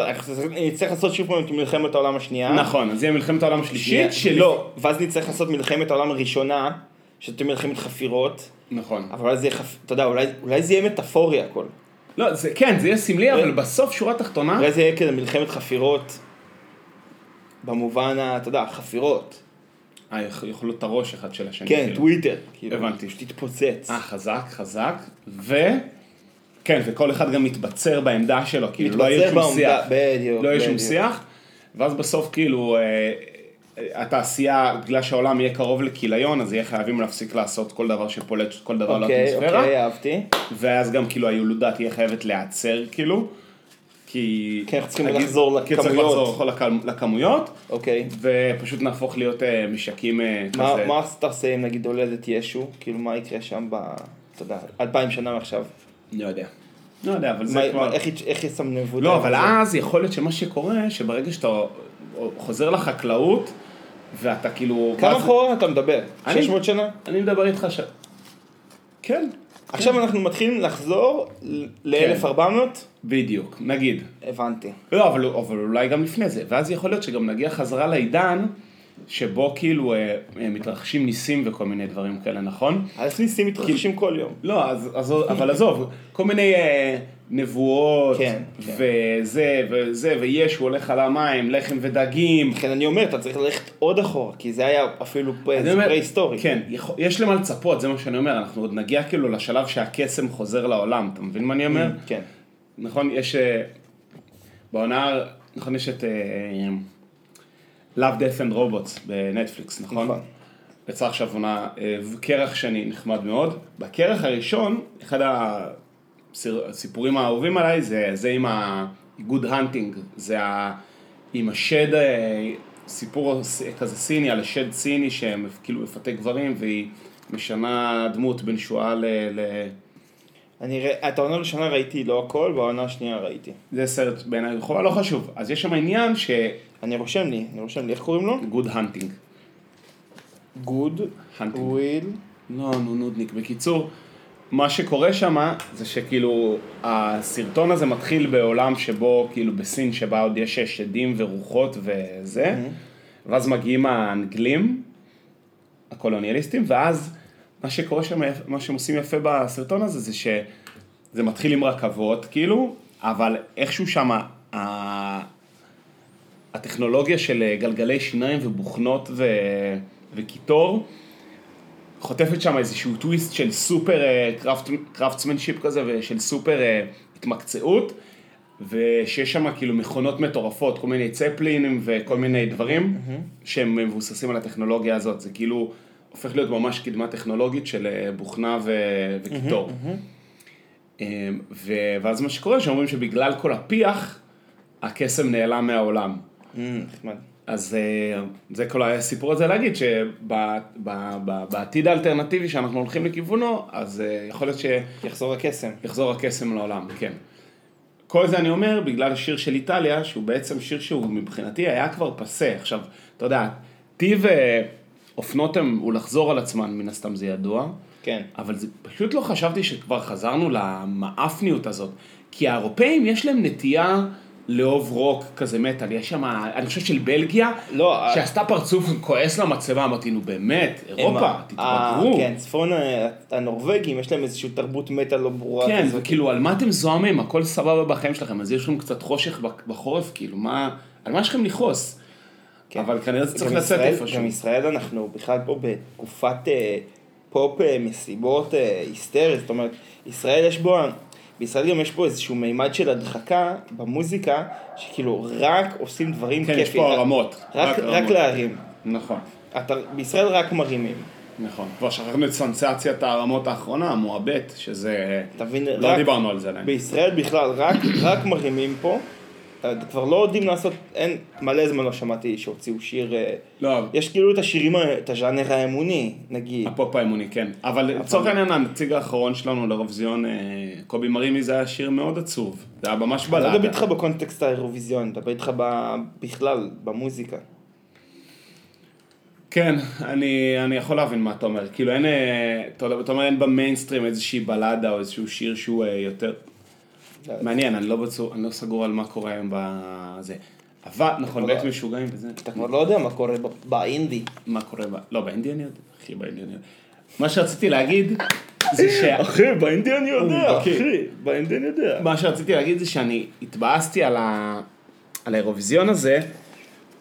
Speaker 1: נצטרך לעשות שוב פעם את מלחמת העולם השנייה.
Speaker 2: נכון, אז יהיה מלחמת העולם השלישית, של...
Speaker 1: לא, ואז נצטרך לעשות מלחמת העולם הראשונה, שתהיה מלחמת חפירות,
Speaker 2: נכון.
Speaker 1: אבל אולי זה יהיה, חפ- אתה יודע, אולי- אולי זה יהיה מטאפורי הכל.
Speaker 2: לא, זה, כן, זה יהיה סמלי, אבל
Speaker 1: אה.
Speaker 2: בסוף, שורה תחתונה,
Speaker 1: אולי זה יהיה כזה מלחמת חפירות, במובן, ה- אתה יודע, חפירות.
Speaker 2: אה, להיות את הראש אחד של השני.
Speaker 1: כן,
Speaker 2: כאילו.
Speaker 1: טוויטר. כאילו,
Speaker 2: הבנתי.
Speaker 1: שתתפוצץ.
Speaker 2: אה, חזק, חזק, ו... כן, וכל אחד גם מתבצר בעמדה שלו, כאילו, לא יהיה
Speaker 1: מתבצר
Speaker 2: שום
Speaker 1: בעמדה,
Speaker 2: שיח.
Speaker 1: בדיוק,
Speaker 2: לא יהיה שום. שיח, ואז בסוף כאילו, אה, התעשייה, בגלל שהעולם יהיה קרוב לכיליון, אז יהיה חייבים להפסיק לעשות כל דבר שפולט כל דבר
Speaker 1: אוקיי,
Speaker 2: לאטמוספירה,
Speaker 1: אוקיי, אהבתי.
Speaker 2: ואז גם כאילו הילודה תהיה חייבת להיעצר, כאילו, כי...
Speaker 1: כן, אנחנו צריכים
Speaker 2: הגיל-
Speaker 1: לחזור
Speaker 2: כי צריך
Speaker 1: לכמויות.
Speaker 2: לחזור לכ- לכמויות,
Speaker 1: אוקיי.
Speaker 2: ופשוט נהפוך להיות אה, משקים אה,
Speaker 1: מה
Speaker 2: כזה.
Speaker 1: מה אתה עושה אם נגיד הולדת ישו? כאילו מה יקרה שם ב... אתה יודע, אלפיים שנה מעכשיו.
Speaker 2: לא יודע. לא יודע, אבל זה
Speaker 1: מה-
Speaker 2: כבר...
Speaker 1: מה- איך איך יסמנבו את
Speaker 2: לא,
Speaker 1: זה?
Speaker 2: אבל אז יכול להיות שמה שקורה, שברגע שאתה חוזר לחקלאות, ואתה כאילו...
Speaker 1: כמה
Speaker 2: ואז-
Speaker 1: אחורה אתה מדבר?
Speaker 2: אני-
Speaker 1: 600 שנה?
Speaker 2: אני מדבר איתך ש... כן,
Speaker 1: עכשיו אנחנו מתחילים לחזור ל-1400?
Speaker 2: בדיוק, נגיד.
Speaker 1: הבנתי.
Speaker 2: לא, אבל, אבל אולי גם לפני זה, ואז יכול להיות שגם נגיע חזרה לעידן, שבו כאילו אה, אה, מתרחשים ניסים וכל מיני דברים כאלה, נכון?
Speaker 1: אלף ניסים מתרחשים כל יום.
Speaker 2: לא, אז, אז, אבל עזוב, כל מיני אה, נבואות,
Speaker 1: כן, כן.
Speaker 2: וזה, וזה, וישו הולך על המים, לחם ודגים,
Speaker 1: לכן אני אומר, אתה צריך ללכת עוד אחורה, כי זה היה אפילו פרה-היסטורי.
Speaker 2: כן, יש למה לצפות, זה מה שאני אומר, אנחנו עוד נגיע כאילו לשלב שהקסם חוזר לעולם, אתה מבין מה אני אומר?
Speaker 1: כן.
Speaker 2: נכון, יש... אה, בעונה, נכון, יש את אה, Love, Death and Robots בנטפליקס, נכון?
Speaker 1: נכון.
Speaker 2: יצא עכשיו עונה, אה, כרך שני נחמד מאוד. בכרך הראשון, אחד הסיפורים האהובים עליי זה זה עם ה-good hunting, זה ה... עם השד, אה, סיפור כזה סיני על השד סיני שכאילו מפתה גברים והיא משנה דמות בין שועל ל... ל...
Speaker 1: אני רא- את העונה הראשונה ראיתי לא הכל, בעונה השנייה ראיתי.
Speaker 2: זה סרט בעיניי חובה, לא חשוב. אז יש שם עניין ש...
Speaker 1: אני רושם לי, אני רושם לי, איך קוראים לו?
Speaker 2: Good Hunting. Good.
Speaker 1: Will,
Speaker 2: לא, נו נודניק. בקיצור, מה שקורה שם זה שכאילו הסרטון הזה מתחיל בעולם שבו כאילו בסין שבה עוד יש שדים ורוחות וזה, ואז מגיעים האנגלים, הקולוניאליסטים, ואז מה שקורה שם, מה שהם עושים יפה בסרטון הזה זה שזה מתחיל עם רכבות כאילו, אבל איכשהו שם הטכנולוגיה של גלגלי שיניים ובוכנות ו... וקיטור חוטפת שם איזשהו טוויסט של סופר craftsmanship כזה ושל סופר אה, התמקצעות ושיש שם כאילו מכונות מטורפות, כל מיני צפלינים וכל מיני דברים שהם מבוססים על הטכנולוגיה הזאת, זה כאילו הופך להיות ממש קדמה טכנולוגית של אה, בוכנה ו- וקיטור. אמ, ו- ואז מה שקורה, שאומרים שבגלל כל הפיח, הקסם נעלם מהעולם.
Speaker 1: נחמד.
Speaker 2: אז אה, זה כל הסיפור הזה להגיד שבעתיד האלטרנטיבי שאנחנו הולכים לכיוונו, אז אה, יכול להיות
Speaker 1: יחזור הקסם.
Speaker 2: שיחזור הקסם לעולם, כן. כל זה אני אומר בגלל השיר של איטליה, שהוא בעצם שיר שהוא מבחינתי היה כבר פסה. עכשיו, אתה יודע, טיב אה, אופנות הם, הוא לחזור על עצמן, מן הסתם זה ידוע.
Speaker 1: כן.
Speaker 2: אבל זה, פשוט לא חשבתי שכבר חזרנו למאפניות הזאת. כי האירופאים יש להם נטייה לאהוב רוק כזה מטאל. יש שם, אני חושב של בלגיה,
Speaker 1: לא,
Speaker 2: שעשתה פרצוף כועס למצלמה, אמרתי, נו באמת, אירופה, תתבגרו.
Speaker 1: ה- כן, צפון ה- הנורבגים, יש להם איזושהי תרבות מטא לא ברורה
Speaker 2: כן,
Speaker 1: כזאת.
Speaker 2: וכאילו, על מה אתם זועמים? הכל סבבה בחיים שלכם, אז יש לכם קצת חושך בחורף, כאילו, מה, על מה יש לכם לכעוס?
Speaker 1: כן.
Speaker 2: אבל כנראה זה צריך לצאת איפשהו.
Speaker 1: גם ישראל אנחנו בכלל פה בתקופת אה, פופ אה, מסיבות אה, היסטריות, זאת אומרת, ישראל יש בו, בישראל גם יש פה איזשהו מימד של הדחקה במוזיקה, שכאילו רק עושים דברים
Speaker 2: כן,
Speaker 1: כיפים.
Speaker 2: יש פה
Speaker 1: רק-
Speaker 2: הרמות.
Speaker 1: רק, רק
Speaker 2: הרמות.
Speaker 1: להרים.
Speaker 2: נכון,
Speaker 1: אתה, בישראל רק מרימים.
Speaker 2: נכון. כבר שכחנו את סנסציית הרמות האחרונה, המועבט, שזה...
Speaker 1: אתה מבין?
Speaker 2: לא
Speaker 1: רק-
Speaker 2: דיברנו על זה עדיין.
Speaker 1: בישראל בכלל רק, רק מרימים פה. אה, כבר לא יודעים לעשות, אין, מלא זמן לא שמעתי שהוציאו שיר, אה,
Speaker 2: לא,
Speaker 1: יש כאילו את השירים, ה- את הז'אנר האמוני, נגיד.
Speaker 2: הפופ האמוני, כן. אבל לצורך העניין, הנציג האחרון שלנו לאירוויזיון, אה, קובי מרימי, זה היה שיר מאוד עצוב. זה היה ממש
Speaker 1: אני לא. מדבר איתך בקונטקסט האירוויזיון, מדבר איתך בכלל, במוזיקה.
Speaker 2: כן, אני, אני יכול להבין מה אתה אומר. כאילו אין, אה, אתה אומר אין במיינסטרים איזושהי בלאדה או איזשהו שיר שהוא אה, יותר... מעניין, אני לא בצור, אני לא סגור על מה קורה היום בזה. אבל, נכון, בית משוגעים וזה.
Speaker 1: אתה כבר לא יודע מה קורה באינדי.
Speaker 2: מה קורה ב... לא, באינדי אני יודע. אחי, באינדי אני יודע. מה שרציתי להגיד, זה ש...
Speaker 1: אחי, באינדי אני יודע. אחי, באינדי אני יודע.
Speaker 2: מה שרציתי להגיד זה שאני התבאסתי על, ה... על האירוויזיון הזה,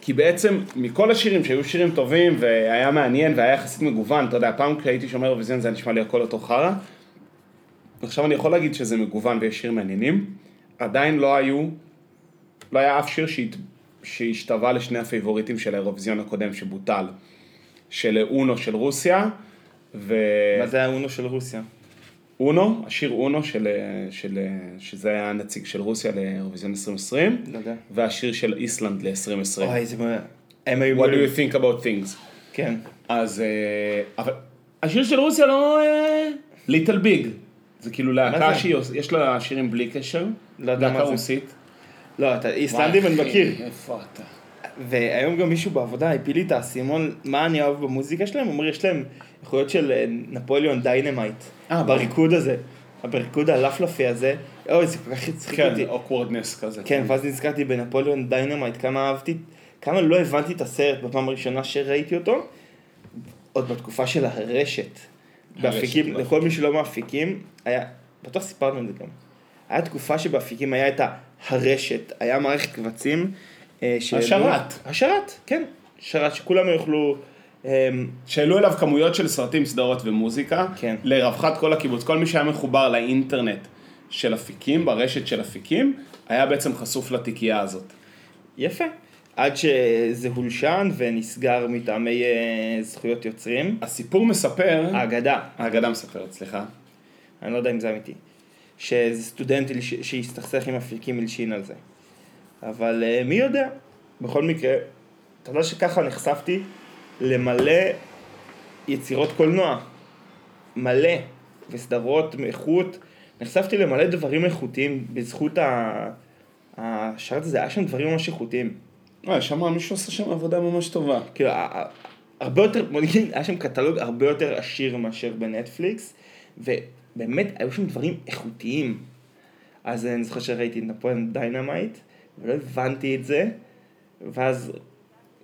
Speaker 2: כי בעצם מכל השירים שהיו שירים טובים והיה מעניין והיה יחסית מגוון, אתה יודע, פעם כשהייתי שומע אירוויזיון זה היה נשמע לי הכל אותו חרא. עכשיו אני יכול להגיד שזה מגוון ויש שירים מעניינים, עדיין לא היו, לא היה אף שיר שהת... שהשתווה לשני הפייבוריטים של האירוויזיון הקודם שבוטל, של אונו של רוסיה, ו...
Speaker 1: מה זה האונו של רוסיה?
Speaker 2: אונו, השיר אונו, של, של, שזה היה הנציג של רוסיה לאירוויזיון 2020,
Speaker 1: לא יודע.
Speaker 2: והשיר של איסלנד ל-2020.
Speaker 1: אוי, זה... מה-.
Speaker 2: What do you think about things?
Speaker 1: כן.
Speaker 2: אז, אה, אבל השיר של רוסיה לא ליטל ביג. זה כאילו להקה? שיש לה שירים בלי קשר,
Speaker 1: לא
Speaker 2: להקה. רוסית.
Speaker 1: לא, אתה איסלנדים אני
Speaker 2: וואי,
Speaker 1: מכיר.
Speaker 2: איפה אתה?
Speaker 1: והיום גם מישהו בעבודה הפיל לי את האסימון, מה אני אוהב במוזיקה שלהם? הוא אומר, יש להם איכויות של אה, נפוליאון דיינמייט.
Speaker 2: אה.
Speaker 1: בריקוד הזה. בריקוד הלפלפי הזה. אוי, זה כל כך הצחיק
Speaker 2: כן,
Speaker 1: אותי.
Speaker 2: awkwardness כזה.
Speaker 1: כן, ואז נזכרתי בנפוליאון דיינמייט, כמה אהבתי, כמה לא הבנתי את הסרט בפעם הראשונה שראיתי אותו, עוד בתקופה של הרשת. באפיקים. לכל מי שלא מאפיקים, היה, בטוח סיפרנו את זה גם. היה תקופה שבאפיקים היה את הרשת, היה מערכת קבצים. אה,
Speaker 2: השרת.
Speaker 1: השרת, כן. שרת, שכולם יוכלו... אה,
Speaker 2: שהעלו אליו כמויות של סרטים, סדרות ומוזיקה,
Speaker 1: כן.
Speaker 2: לרווחת כל הקיבוץ. כל מי שהיה מחובר לאינטרנט של אפיקים, ברשת של אפיקים, היה בעצם חשוף לתיקייה הזאת.
Speaker 1: יפה. עד שזה הולשן ונסגר מטעמי אה, זכויות יוצרים.
Speaker 2: הסיפור מספר,
Speaker 1: האגדה.
Speaker 2: האגדה מספרת, סליחה.
Speaker 1: אני לא יודע אם זה אמיתי, שאיזה סטודנט שהסתכסך עם אפיקים הלשין על זה. אבל אה, מי יודע, בכל מקרה, אתה יודע שככה נחשפתי למלא יצירות קולנוע, מלא, וסדרות מאיכות, נחשפתי למלא דברים איכותיים בזכות ה... השרת הזה, היה שם דברים ממש איכותיים.
Speaker 2: אה, שם מישהו עושה שם עבודה ממש טובה.
Speaker 1: כאילו, הרבה יותר, בוא נגיד, היה שם קטלוג הרבה יותר עשיר מאשר בנטפליקס, ובאמת היו שם דברים איכותיים. אז אני זוכר שראיתי את נפוליאון דיינמייט, ולא הבנתי את זה, ואז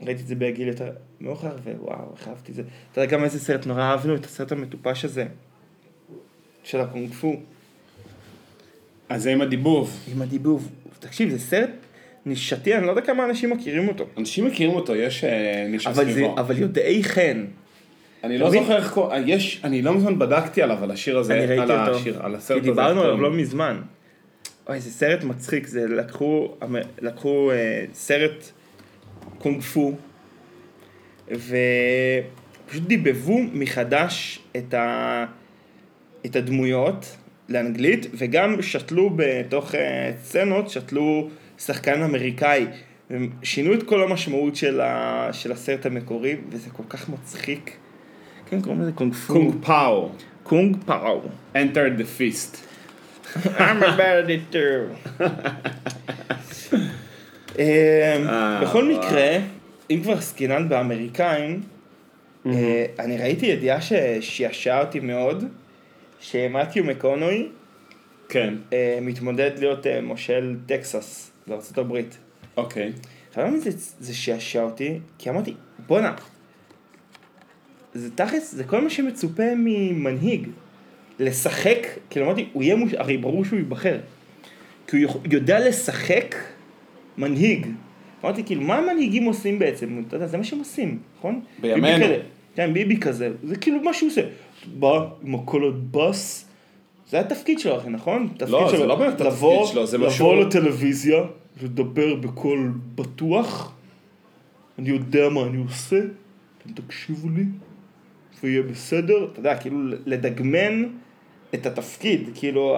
Speaker 1: ראיתי את זה בגיל יותר מאוחר, ווואו, איך אהבתי את זה. אתה יודע גם איזה סרט נורא אהבנו? את הסרט המטופש הזה, של הקונג פו,
Speaker 2: אז זה עם הדיבוב.
Speaker 1: עם הדיבוב. תקשיב, זה סרט נישתי, אני לא יודע כמה אנשים מכירים אותו.
Speaker 2: אנשים מכירים אותו, יש אה, מישהו
Speaker 1: אבל, זה,
Speaker 2: סביבו.
Speaker 1: אבל יודעי חן.
Speaker 2: אני לא? זוכר איך קוראים, יש, אני לא מזמן בדקתי עליו, על השיר הזה,
Speaker 1: אני
Speaker 2: על
Speaker 1: ראיתי אותו,
Speaker 2: השיר, על
Speaker 1: כי
Speaker 2: הסרט הזה.
Speaker 1: דיברנו עליו לא? מזמן. אוי, זה סרט מצחיק, זה לקחו, לקחו אה, סרט קונג פו, ופשוט דיבבו מחדש את, ה, את הדמויות, לאנגלית, וגם שתלו בתוך אה, סצנות, שתלו שחקן אמריקאי. הם שינו את כל המשמעות של, ה, של הסרט המקורי, וזה כל כך מצחיק. כן, קוראים לזה קונג פו.
Speaker 2: קונג פאו.
Speaker 1: קונג פאו.
Speaker 2: enter the feast.
Speaker 1: I'm a bad editor. אמ,
Speaker 2: אה,
Speaker 1: בכל. מקרה, אם כבר עסקינן באמריקאים, אה, אני ראיתי ידיעה ששעשעה אותי מאוד, שמתיו מקונוי
Speaker 2: כן,
Speaker 1: אה, מתמודד להיות מושל טקסס הברית.
Speaker 2: אוקיי.
Speaker 1: אתה יודע למה זה, שעשע אותי? כי אמרתי, בואנה, זה תכלס, זה כל מה שמצופה ממנהיג. לשחק, כאילו אמרתי, הוא יהיה מוש... הרי ברור שהוא ייבחר. כי הוא יודע לשחק מנהיג. אמרתי, כאילו, מה המנהיגים עושים בעצם? אתה יודע, זה מה שהם עושים, נכון?
Speaker 2: בימינו.
Speaker 1: כן, ביבי כזה, זה כאילו מה שהוא עושה. בא עם הקול הבס, זה התפקיד שלו, אחי, נכון?
Speaker 2: לא, זה. לא באמת התפקיד
Speaker 1: לבוא-
Speaker 2: שלו, זה
Speaker 1: לבוא
Speaker 2: משהו-
Speaker 1: לטלוויזיה, לדבר בקול בטוח, אני יודע מה אני עושה, אתם תקשיבו לי, ויהיה בסדר, אתה יודע, כאילו לדגמן את התפקיד, כאילו,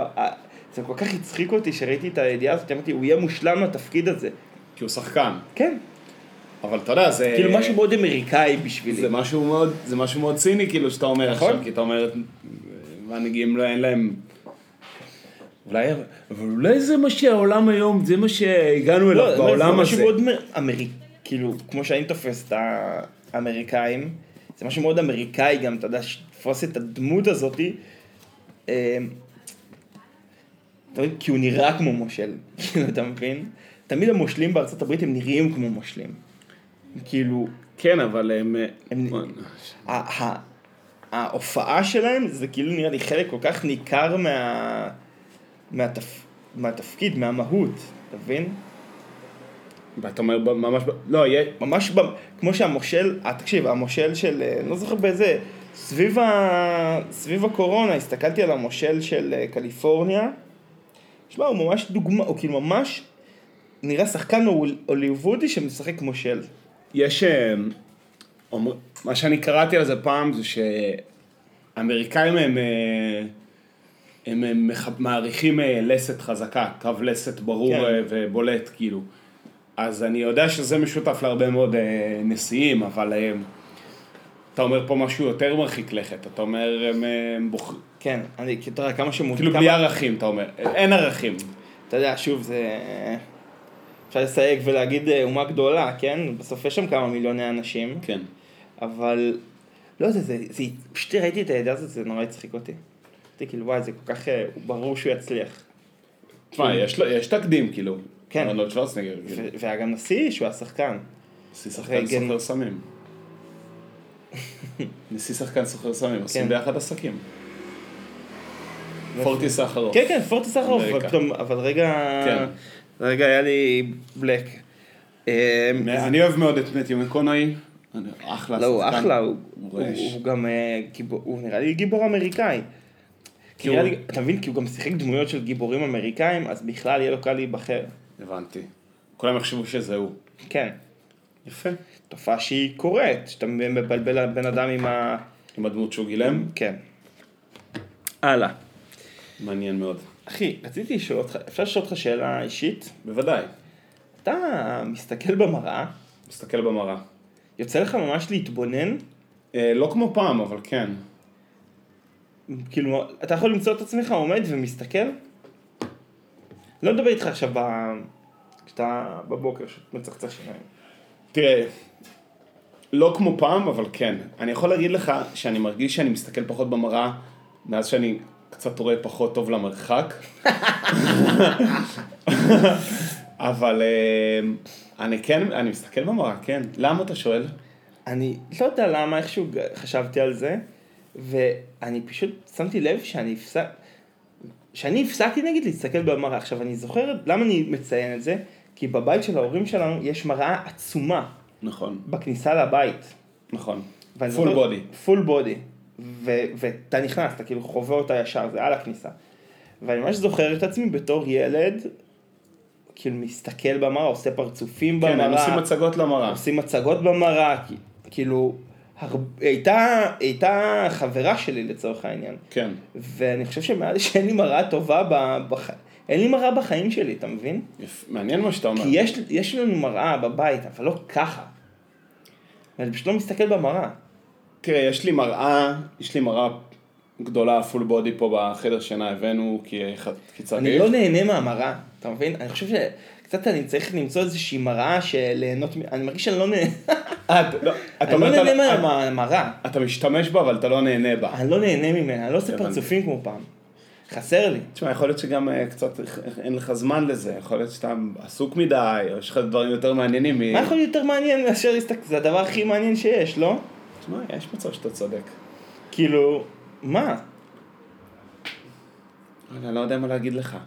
Speaker 1: זה כל כך הצחיק אותי שראיתי את הידיעה הזאת, אמרתי, הוא יהיה מושלם לתפקיד הזה.
Speaker 2: כי הוא שחקן.
Speaker 1: כן,
Speaker 2: אבל אתה יודע, זה...
Speaker 1: כאילו משהו מאוד אמריקאי בשבילי.
Speaker 2: זה משהו מאוד, זה משהו מאוד ציני כאילו שאתה אומר
Speaker 1: נכון.
Speaker 2: עכשיו, כי אתה אומר, מנהיגים לא, אין להם... אולי, אבל אולי זה מה שהעולם היום, זה מה שהגענו אליו
Speaker 1: לא, זה
Speaker 2: בעולם
Speaker 1: משהו
Speaker 2: הזה.
Speaker 1: מאוד אמריקאי, כאילו, כמו שאני תופס את האמריקאים, זה משהו מאוד אמריקאי גם, אתה יודע, לתפוס את הדמות הזאתי, אה? כי הוא נראה כמו מושל, כאילו, אתה מבין? תמיד המושלים בארצות הברית הם נראים כמו מושלים. כאילו,
Speaker 2: כן, אבל הם...
Speaker 1: הם- ההופעה שלהם זה כאילו נראה לי חלק כל כך ניכר מה... מהתפ... מהתפקיד, מהמהות, אתה מבין?
Speaker 2: ואתה אומר ממש... לא, יהיה...
Speaker 1: ממש ב... כמו שהמושל, אה, תקשיב, המושל של, אה, לא זוכר באיזה, סביב, ה... סביב הקורונה, הסתכלתי על המושל של אה, קליפורניה, שמע, הוא ממש דוגמה, הוא כאילו ממש נראה שחקן הול- הוליוודי שמשחק מושל.
Speaker 2: יש... אה, אומר- מה שאני קראתי על זה פעם זה שאמריקאים הם... אה, הם אה, מח- מעריכים אה, לסת חזקה, קו לסת ברור
Speaker 1: כן.
Speaker 2: אה, ובולט, כאילו. אז אני יודע שזה משותף להרבה מאוד נשיאים, אבל אה, אתה אומר פה משהו יותר מרחיק לכת, אתה אומר, הם, הם בוח...
Speaker 1: כן, אני, אתה יודע, כמה שמות...
Speaker 2: כאילו
Speaker 1: כמה-
Speaker 2: בלי ערכים, אתה אומר, אין ערכים.
Speaker 1: אתה יודע, שוב, זה... אפשר לסייג ולהגיד אומה גדולה, כן? בסוף יש שם כמה מיליוני אנשים,
Speaker 2: כן.
Speaker 1: אבל... לא יודע, זה, זה... פשוט ראיתי את הידיעה הזאת, זה נורא הצחיק אותי. אמרתי, כאילו, וואי, זה כל כך... אה, ברור שהוא יצליח.
Speaker 2: תשמע, יש, לו- יש תקדים, כאילו.
Speaker 1: כן.
Speaker 2: ארנולד שוורצנגר, כאילו.
Speaker 1: והיה גם נשיא שהוא היה שחקן.
Speaker 2: נשיא שחקן. סוחר סמים. נשיא שחקן סוחר סמים, עושים
Speaker 1: כן.
Speaker 2: ביחד עסקים. פורטי סחרוף.
Speaker 1: כן, כן, פורטי סחרוף, אבל רגע...
Speaker 2: כן.
Speaker 1: רגע, היה לי בלק.
Speaker 2: אני אוהב מאוד את מתיו מקונאי. אחלה
Speaker 1: לא, הוא. אחלה, הוא, גם אה, גיבור, הוא נראה לי גיבור אמריקאי. כי
Speaker 2: הוא-
Speaker 1: נראה לי, אתה מבין, כי הוא גם שיחק דמויות של גיבורים אמריקאים, אז בכלל יהיה לו קל להיבחר.
Speaker 2: הבנתי. כולם יחשבו שזה הוא.
Speaker 1: כן,
Speaker 2: יפה.
Speaker 1: תופעה שהיא קורית, שאתה מבלבל בן אדם עם ה...
Speaker 2: עם הדמות שהוא גילם,
Speaker 1: כן. הלאה.
Speaker 2: מעניין מאוד.
Speaker 1: אחי, רציתי לשאול אותך, אפשר לשאול אותך שאלה אישית?
Speaker 2: בוודאי.
Speaker 1: אתה מסתכל במראה,
Speaker 2: מסתכל במראה.
Speaker 1: יוצא לך ממש להתבונן,
Speaker 2: אה, לא כמו פעם, אבל כן.
Speaker 1: כאילו, אתה יכול למצוא את עצמך עומד ומסתכל? לא מדבר איתך עכשיו ב... כשאתה בבוקר, מצחצח שיניים.
Speaker 2: תראה, לא כמו פעם, אבל כן. אני יכול להגיד לך שאני מרגיש שאני מסתכל פחות במראה מאז שאני קצת רואה פחות טוב למרחק. אבל אה, אני כן, אני מסתכל במראה, כן. למה אתה שואל?
Speaker 1: אני לא יודע למה, איכשהו חשבתי על זה, ואני פשוט שמתי לב שאני הפסק... שאני הפסקתי נגיד להסתכל במראה. עכשיו, אני זוכר למה אני מציין את זה, כי בבית של ההורים שלנו יש מראה עצומה
Speaker 2: נכון,
Speaker 1: בכניסה לבית.
Speaker 2: נכון. פול בודי.
Speaker 1: פול בודי. ואתה נכנס, אתה כאילו חווה אותה ישר, זה על הכניסה. ואני ממש זוכר את עצמי בתור ילד, כאילו מסתכל במראה, עושה פרצופים במראה.
Speaker 2: כן, הם עושים הצגות למראה.
Speaker 1: עושים מצגות במראה, כאילו, הר... הייתה, הייתה חברה שלי לצורך העניין.
Speaker 2: כן.
Speaker 1: ואני חושב שמעל שאין לי מראה טובה ב... בח... אין לי מראה בחיים שלי, אתה מבין?
Speaker 2: יפ- מעניין מה שאתה אומר.
Speaker 1: כי יש, יש לנו מראה בבית, אבל לא ככה. אני פשוט לא מסתכל במראה.
Speaker 2: תראה, יש לי מראה, יש לי מראה גדולה, פול בודי פה בחדר שינה, הבאנו כי, כי צריך.
Speaker 1: אני לא נהנה מהמראה, אתה מבין? אני חושב שקצת אני צריך למצוא איזושהי מראה של ליהנות, מ- אני מרגיש שאני לא נהנה,
Speaker 2: אתה לא- אתה
Speaker 1: אני לא
Speaker 2: אומר,
Speaker 1: נהנה מהמראה,
Speaker 2: אתה משתמש בה, אבל אתה לא נהנה בה.
Speaker 1: אני לא נהנה ממנה, אני לא עושה
Speaker 2: הבנתי.
Speaker 1: פרצופים כמו פעם. חסר לי.
Speaker 2: תשמע, יכול להיות שגם אה, קצת אין לך זמן לזה, יכול להיות שאתה עסוק מדי, או יש לך דברים יותר מעניינים מ...
Speaker 1: מה יכול להיות יותר מעניין מאשר להסתכל, זה הדבר הכי מעניין שיש, לא?
Speaker 2: תשמע, יש מצב שאתה צודק.
Speaker 1: כאילו, מה?
Speaker 2: אני לא יודע מה להגיד לך.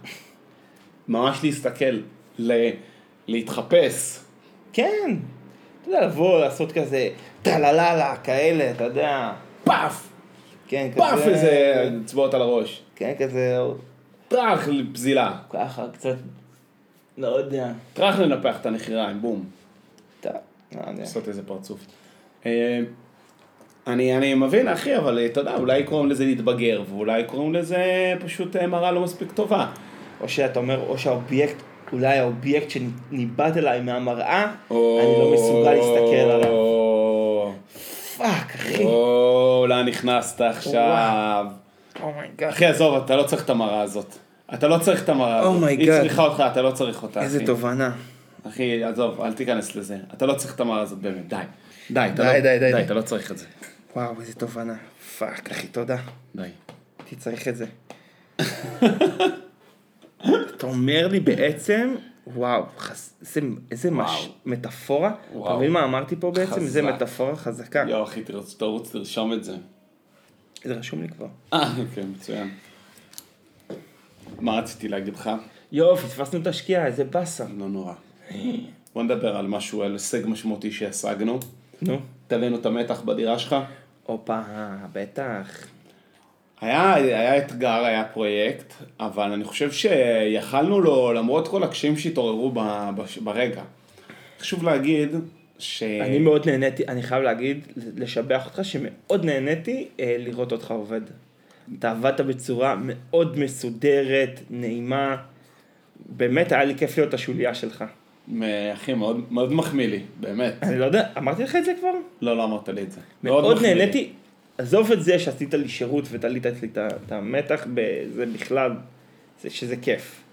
Speaker 2: ממש להסתכל, ל... להתחפש.
Speaker 1: כן. אתה יודע, לבוא, לעשות כזה טלללה, כאלה, אתה יודע.
Speaker 2: פאף!
Speaker 1: כן, כזה.
Speaker 2: פאף איזה אצבעות על הראש.
Speaker 1: כן, כזה,
Speaker 2: טראח לפזילה.
Speaker 1: ככה, קצת, לא יודע.
Speaker 2: טראח לנפח את הנחיריים, בום.
Speaker 1: טוב, לא יודע.
Speaker 2: לעשות איזה פרצוף. אני, אני מבין, אחי, אבל אה, אתה יודע, אולי קוראים לזה להתבגר, ואולי קוראים לזה פשוט אה, מראה לא מספיק טובה.
Speaker 1: או שאתה אומר, או שהאובייקט, אולי האובייקט שניבט אליי מהמראה,
Speaker 2: או-
Speaker 1: אני לא מסוגל להסתכל עליו.
Speaker 2: או-
Speaker 1: fuck, אחי.
Speaker 2: או, לאן נכנסת עכשיו?
Speaker 1: Oh my God.
Speaker 2: אחי, עזוב, אתה לא צריך את המראה הזאת. אתה לא צריך את המראה הזאת.
Speaker 1: Oh my
Speaker 2: היא
Speaker 1: God.
Speaker 2: צריכה אותך, אתה לא צריך אותה,
Speaker 1: איזה
Speaker 2: אחי.
Speaker 1: תובנה.
Speaker 2: אחי, עזוב, אל תיכנס לזה. אתה לא צריך את המראה הזאת באמת, די. די, לא-
Speaker 1: די, די, די.
Speaker 2: אתה לא צריך את זה.
Speaker 1: וואו, איזה תובנה. fuck, אחי, תודה.
Speaker 2: די.
Speaker 1: הייתי צריך את זה. אתה אומר לי בעצם, וואו, חס... איזה, איזה מש...
Speaker 2: וואו.
Speaker 1: מטאפורה. אתה
Speaker 2: וואו.
Speaker 1: מבין מה אמרתי פה בעצם?
Speaker 2: חזק.
Speaker 1: מטאפורה חזקה.
Speaker 2: יואו, אחי, תרוץ, תרוץ, תרשום את זה.
Speaker 1: זה רשום לי כבר.
Speaker 2: אה, כן, מצוין. מה רציתי להגיד לך?
Speaker 1: יואו, פספסנו את השקיעה, איזה באסה.
Speaker 2: לא נורא. בוא נדבר על משהו, על הישג משמעותי שהשגנו.
Speaker 1: נו.
Speaker 2: תבינו את המתח בדירה שלך.
Speaker 1: הופה, בטח.
Speaker 2: היה, היה אתגר, היה פרויקט, אבל אני חושב שיכלנו לו, למרות כל הקשיים שהתעוררו ב, בש, ברגע. חשוב להגיד ש...
Speaker 1: אני מאוד נהניתי, אני חייב להגיד, לשבח אותך, שמאוד נהניתי אה, לראות אותך עובד. אתה עבדת בצורה מאוד מסודרת, נעימה. באמת היה לי כיף להיות השוליה שלך.
Speaker 2: אחי, מאוד, מאוד מחמיא לי, באמת.
Speaker 1: אני לא יודע, אמרתי לך את זה כבר?
Speaker 2: לא, לא אמרת לי את זה.
Speaker 1: מאוד
Speaker 2: לי.
Speaker 1: נהניתי. עזוב את זה שעשית לי שירות ותלית אצלי את המתח, זה בכלל, זה שזה כיף.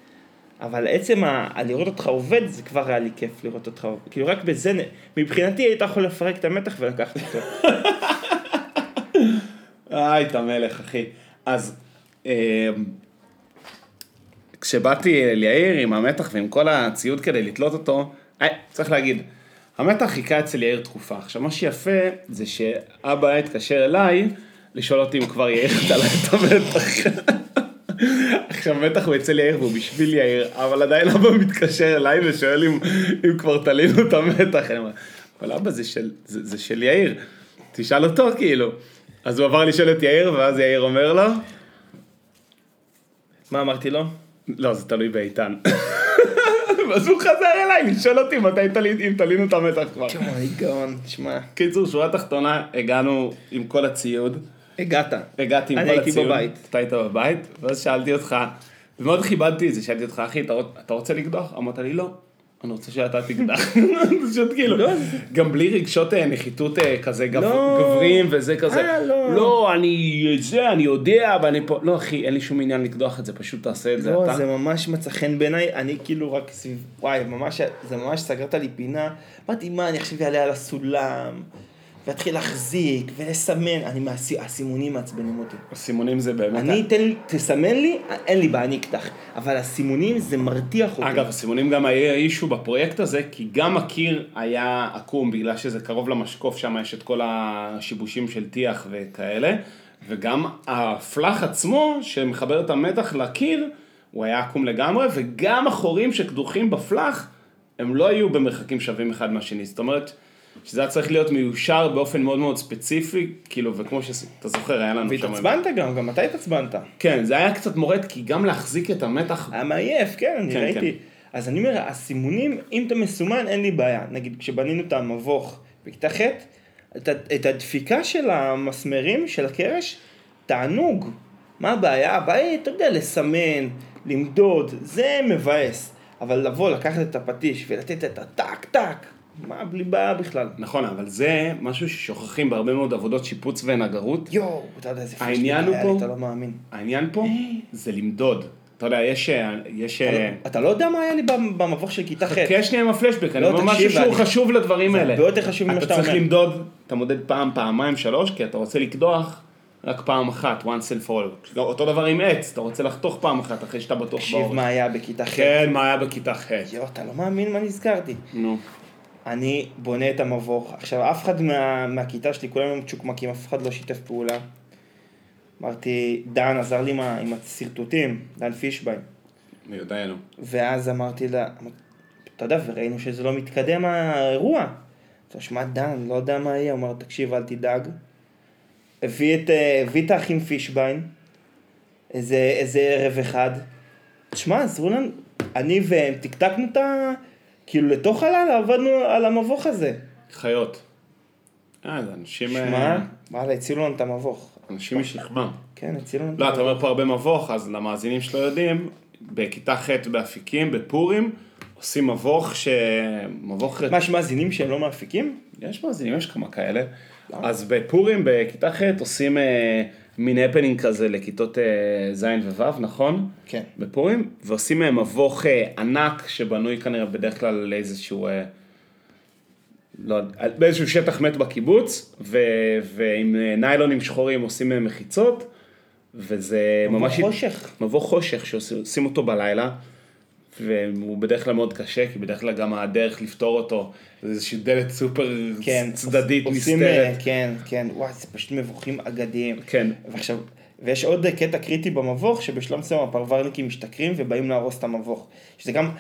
Speaker 1: אבל עצם ה... לראות אותך עובד, זה כבר היה לי כיף לראות אותך עובד. כאילו רק בזה, מבחינתי היית יכול לפרק את המתח ולקחת אותו.
Speaker 2: איי, אתה מלך, אחי. אז אה, כשבאתי אל יאיר עם המתח ועם כל הציוד כדי לתלות אותו, אה, צריך להגיד, המתח חיכה אצל יאיר תקופה. עכשיו, מה שיפה זה שאבא התקשר אליי לשאול אותי אם כבר יאיר תלה את המתח. עכשיו מתח הוא אצל יאיר והוא בשביל יאיר, אבל עדיין אבא מתקשר אליי ושואל אם, אם כבר תלינו את המתח. אני אומר, אבל אבא זה של, זה, זה של יאיר, תשאל אותו כאילו. אז הוא עבר לשאול את יאיר, ואז יאיר אומר לו,
Speaker 1: מה אמרתי לו?
Speaker 2: לא, זה תלוי באיתן. ואז הוא חזר אליי לשאול אותי מתי אם תלינו את המתח כבר.
Speaker 1: אוי גאון, שמע,
Speaker 2: קיצור, שורה תחתונה, הגענו עם כל הציוד.
Speaker 1: הגעת.
Speaker 2: הגעתי עם
Speaker 1: אני
Speaker 2: כל
Speaker 1: הייתי
Speaker 2: הציוד.
Speaker 1: בבית.
Speaker 2: אתה היית בבית, ואז שאלתי אותך, ומאוד כיבדתי את זה, שאלתי אותך, אחי, אתה רוצה לקדוח? אמרת לי, לא. אני רוצה שאתה תקדח. פשוט כאילו,
Speaker 1: לא.
Speaker 2: גם בלי רגשות אה, נחיתות אה, כזה
Speaker 1: לא.
Speaker 2: גבריים וזה כזה.
Speaker 1: אה, לא.
Speaker 2: לא, אני זה, אני יודע, ואני פה, לא אחי, אין לי שום עניין לקדוח את זה, פשוט תעשה את זה
Speaker 1: לא,
Speaker 2: אתה.
Speaker 1: זה ממש מצא חן בעיניי, אני כאילו רק סביב, וואי, ממש, זה ממש סגרת לי פינה. אמרתי, מה, אני עכשיו אעלה על הסולם, ואתחיל להחזיק, ולסמן, אני, מהסי- הסימונים מעצבנים אותי.
Speaker 2: הסימונים זה באמת...
Speaker 1: אני, תן תסמן לי, אין לי בעיה, אני אקדח. אבל הסימונים זה מרתיח אותי.
Speaker 2: אגב, הסימונים גם היה אישו בפרויקט הזה, כי גם הקיר היה עקום, בגלל שזה קרוב למשקוף, שם יש את כל השיבושים של טיח וכאלה, וגם הפלח עצמו, שמחבר את המתח לקיר, הוא היה עקום לגמרי, וגם החורים שקדוחים בפלח, הם לא היו במרחקים שווים אחד מהשני. זאת אומרת, שזה היה צריך להיות מיושר באופן מאוד מאוד ספציפי, כאילו, וכמו שאתה זוכר, היה לנו שם...
Speaker 1: והתעצבנת גם, גם אתה התעצבנת.
Speaker 2: כן, זה היה קצת מורד, כי גם להחזיק את המתח
Speaker 1: היה מעייף, כן, אני
Speaker 2: כן,
Speaker 1: ראיתי. אז אני אומר, הסימונים, אם אתה מסומן, אין לי בעיה. נגיד, כשבנינו את המבוך בכיתה ח', את, את הדפיקה של המסמרים, של הקרש, תענוג. מה הבעיה? הבעיה היא, אתה יודע, לסמן, למדוד, זה מבאס. אבל לבוא, לקחת את הפטיש ולתת את הטק טק, מה, בלי בעיה בכלל.
Speaker 2: נכון, אבל זה משהו ששוכחים בהרבה מאוד עבודות שיפוץ ונגרות.
Speaker 1: יואו, אתה יודע איזה
Speaker 2: הוא
Speaker 1: היה לי, אתה לא מאמין.
Speaker 2: העניין פה זה למדוד. אתה יודע, יש... יש
Speaker 1: אתה לא- אתה לא יודע מה היה לי במ- במבוך של כיתה ח'.
Speaker 2: חכה שנייה עם הפלשבק, אני
Speaker 1: לא,
Speaker 2: אומר משהו
Speaker 1: תקשיב,
Speaker 2: שהוא חשוב לדברים
Speaker 1: זה
Speaker 2: האלה.
Speaker 1: הרבה יותר חשוב ממה שאתה
Speaker 2: אתה צריך
Speaker 1: אומר.
Speaker 2: למדוד, אתה מודד פעם, פעמיים, שלוש, כי אתה רוצה לקדוח רק פעם אחת, once and for all. אותו דבר עם עץ, אתה רוצה לחתוך פעם אחת אחרי שאתה בטוח
Speaker 1: תקשיב
Speaker 2: באורך.
Speaker 1: מה היה בכיתה ח'.
Speaker 2: כן, מה היה בכיתה ח'.
Speaker 1: יואו, אתה לא מאמין מה נזכרתי.
Speaker 2: נו.
Speaker 1: אני בונה את המבוך. עכשיו, אף אחד מה, מהכיתה שלי, כולנו מצ'וקמקים, אף אחד לא שיתף פעולה. אמרתי, דן עזר לי עם עם השרטוטים, דן פישביין.
Speaker 2: מי יודע, נו.
Speaker 1: ואז אמרתי לה, אתה יודע, וראינו שזה לא מתקדם האירוע. אז הוא שמע, דן, לא יודע מה יהיה. הוא אמר, תקשיב, אל תדאג. הביא את, אה, הביא את האחים פישביין, איזה, איזה ערב אחד. תשמע, עזרו לנו, אני והם טקטקנו את ה... כאילו, לתוך הלילה עבדנו על המבוך הזה.
Speaker 2: חיות. אה, זה אנשים...
Speaker 1: שמע,
Speaker 2: אה,
Speaker 1: וואלה, הצילו לנו את המבוך.
Speaker 2: אנשים משכמם.
Speaker 1: כן, הצילו לנו את
Speaker 2: לא, אתה
Speaker 1: המבוך.
Speaker 2: אומר פה הרבה מבוך, אז למאזינים שלא יודעים, בכיתה ח' באפיקים, בפורים, עושים מבוך ש... מבוך...
Speaker 1: מה, יש מאזינים שהם לא מאפיקים?
Speaker 2: יש מאזינים, יש כמה כאלה. אז בפורים, בכיתה ח' עושים אה, מין הפנינג כזה לכיתות אה, ז' וו', נכון?
Speaker 1: כן.
Speaker 2: בפורים, ועושים אה, מבוך אה, ענק שבנוי כנראה בדרך כלל על איזשהו, אה, לא יודע, באיזשהו שטח מת בקיבוץ, ו, ועם ניילונים שחורים עושים אה, מחיצות, וזה
Speaker 1: מבוך
Speaker 2: ממש...
Speaker 1: חושך.
Speaker 2: מבוך חושך שעושים אותו בלילה, והוא בדרך כלל מאוד קשה, כי בדרך כלל גם הדרך לפתור אותו, זה איזושהי דלת סופר
Speaker 1: כן.
Speaker 2: צדדית
Speaker 1: עושים, אה,
Speaker 2: נסתרת.
Speaker 1: כן, כן. וואי, זה פשוט מבוכים אגדיים.
Speaker 2: כן.
Speaker 1: ועכשיו, ויש עוד קטע קריטי במבוך, שבשלב מסוים הפרברניקים משתכרים ובאים להרוס את המבוך. שזה גם,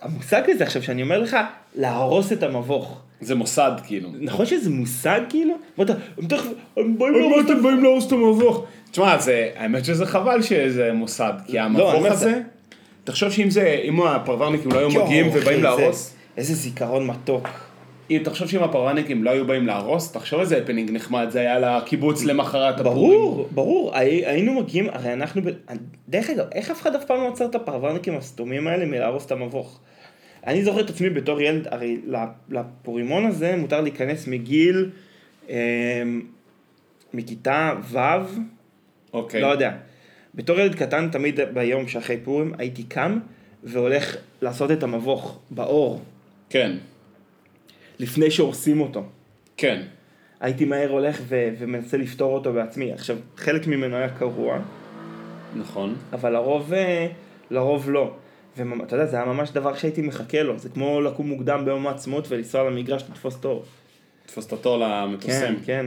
Speaker 1: המושג הזה עכשיו שאני אומר לך, להרוס את המבוך.
Speaker 2: זה מוסד כאילו.
Speaker 1: נכון שזה מושג כאילו? ואתה, הם תכף, הם באים
Speaker 2: מה
Speaker 1: להרוס את
Speaker 2: המבוך? תשמע, זה, האמת שזה חבל שזה מוסד, כי
Speaker 1: אני
Speaker 2: המבוך הזה,
Speaker 1: זה-
Speaker 2: תחשוב שאם זה, אם הפרברניקים לא היו מגיעים ובאים להרוס,
Speaker 1: איזה זיכרון מתוק.
Speaker 2: אם תחשוב שאם הפרברניקים לא היו באים להרוס, תחשוב איזה הפנינג נחמד זה היה לקיבוץ למחרת הפורים.
Speaker 1: ברור, ברור, הי- היינו מגיעים, הרי אנחנו, ב... דרך אגב, איך אף אחד אף פעם לא עצר את הפרברניקים הסתומים האלה מלהרוס את המבוך? אני זוכר את עצמי בתור ילד, הרי לפורימון הזה מותר להיכנס מגיל, אמ, מכיתה ו',
Speaker 2: אוקיי.
Speaker 1: לא יודע. בתור ילד קטן, תמיד ביום שאחרי פורים, הייתי קם והולך לעשות את המבוך באור,
Speaker 2: כן,
Speaker 1: לפני שהורסים אותו.
Speaker 2: כן.
Speaker 1: הייתי מהר הולך ו- ומנסה לפתור אותו בעצמי. עכשיו, חלק ממנו היה קרוע,
Speaker 2: נכון.
Speaker 1: אבל לרוב, אה, לרוב לא. ואתה יודע, זה היה ממש דבר שהייתי מחכה לו. זה כמו לקום מוקדם ביום העצמאות ולנסוע למגרש לתפוס תור.
Speaker 2: תפוס את התור
Speaker 1: כן,
Speaker 2: למטוסים.
Speaker 1: כן.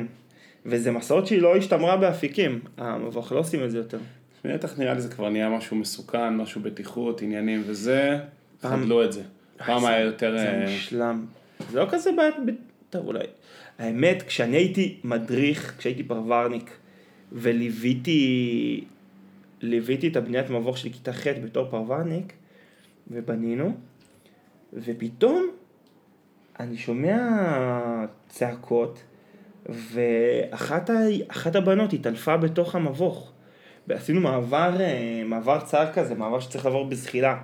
Speaker 1: וזה מסורת שהיא לא השתמרה באפיקים. המבוך לא עושים את זה יותר.
Speaker 2: בטח נראה לי זה כבר נהיה משהו מסוכן, משהו בטיחות, עניינים וזה,
Speaker 1: פעם-
Speaker 2: חדלו את זה. פעם
Speaker 1: זה-
Speaker 2: היה יותר...
Speaker 1: זה
Speaker 2: אה,
Speaker 1: מושלם. זה לא כזה בעיה, טוב אולי. האמת, כשאני הייתי מדריך, כשהייתי פרברניק, וליוויתי ליוויתי את הבניית מבוך של כיתה ח' בתור פרברניק, ובנינו, ופתאום אני שומע צעקות, ואחת ה... הבנות התעלפה בתוך המבוך. ועשינו מעבר, אה, מעבר צר כזה, מעבר שצריך לעבור בזחילה.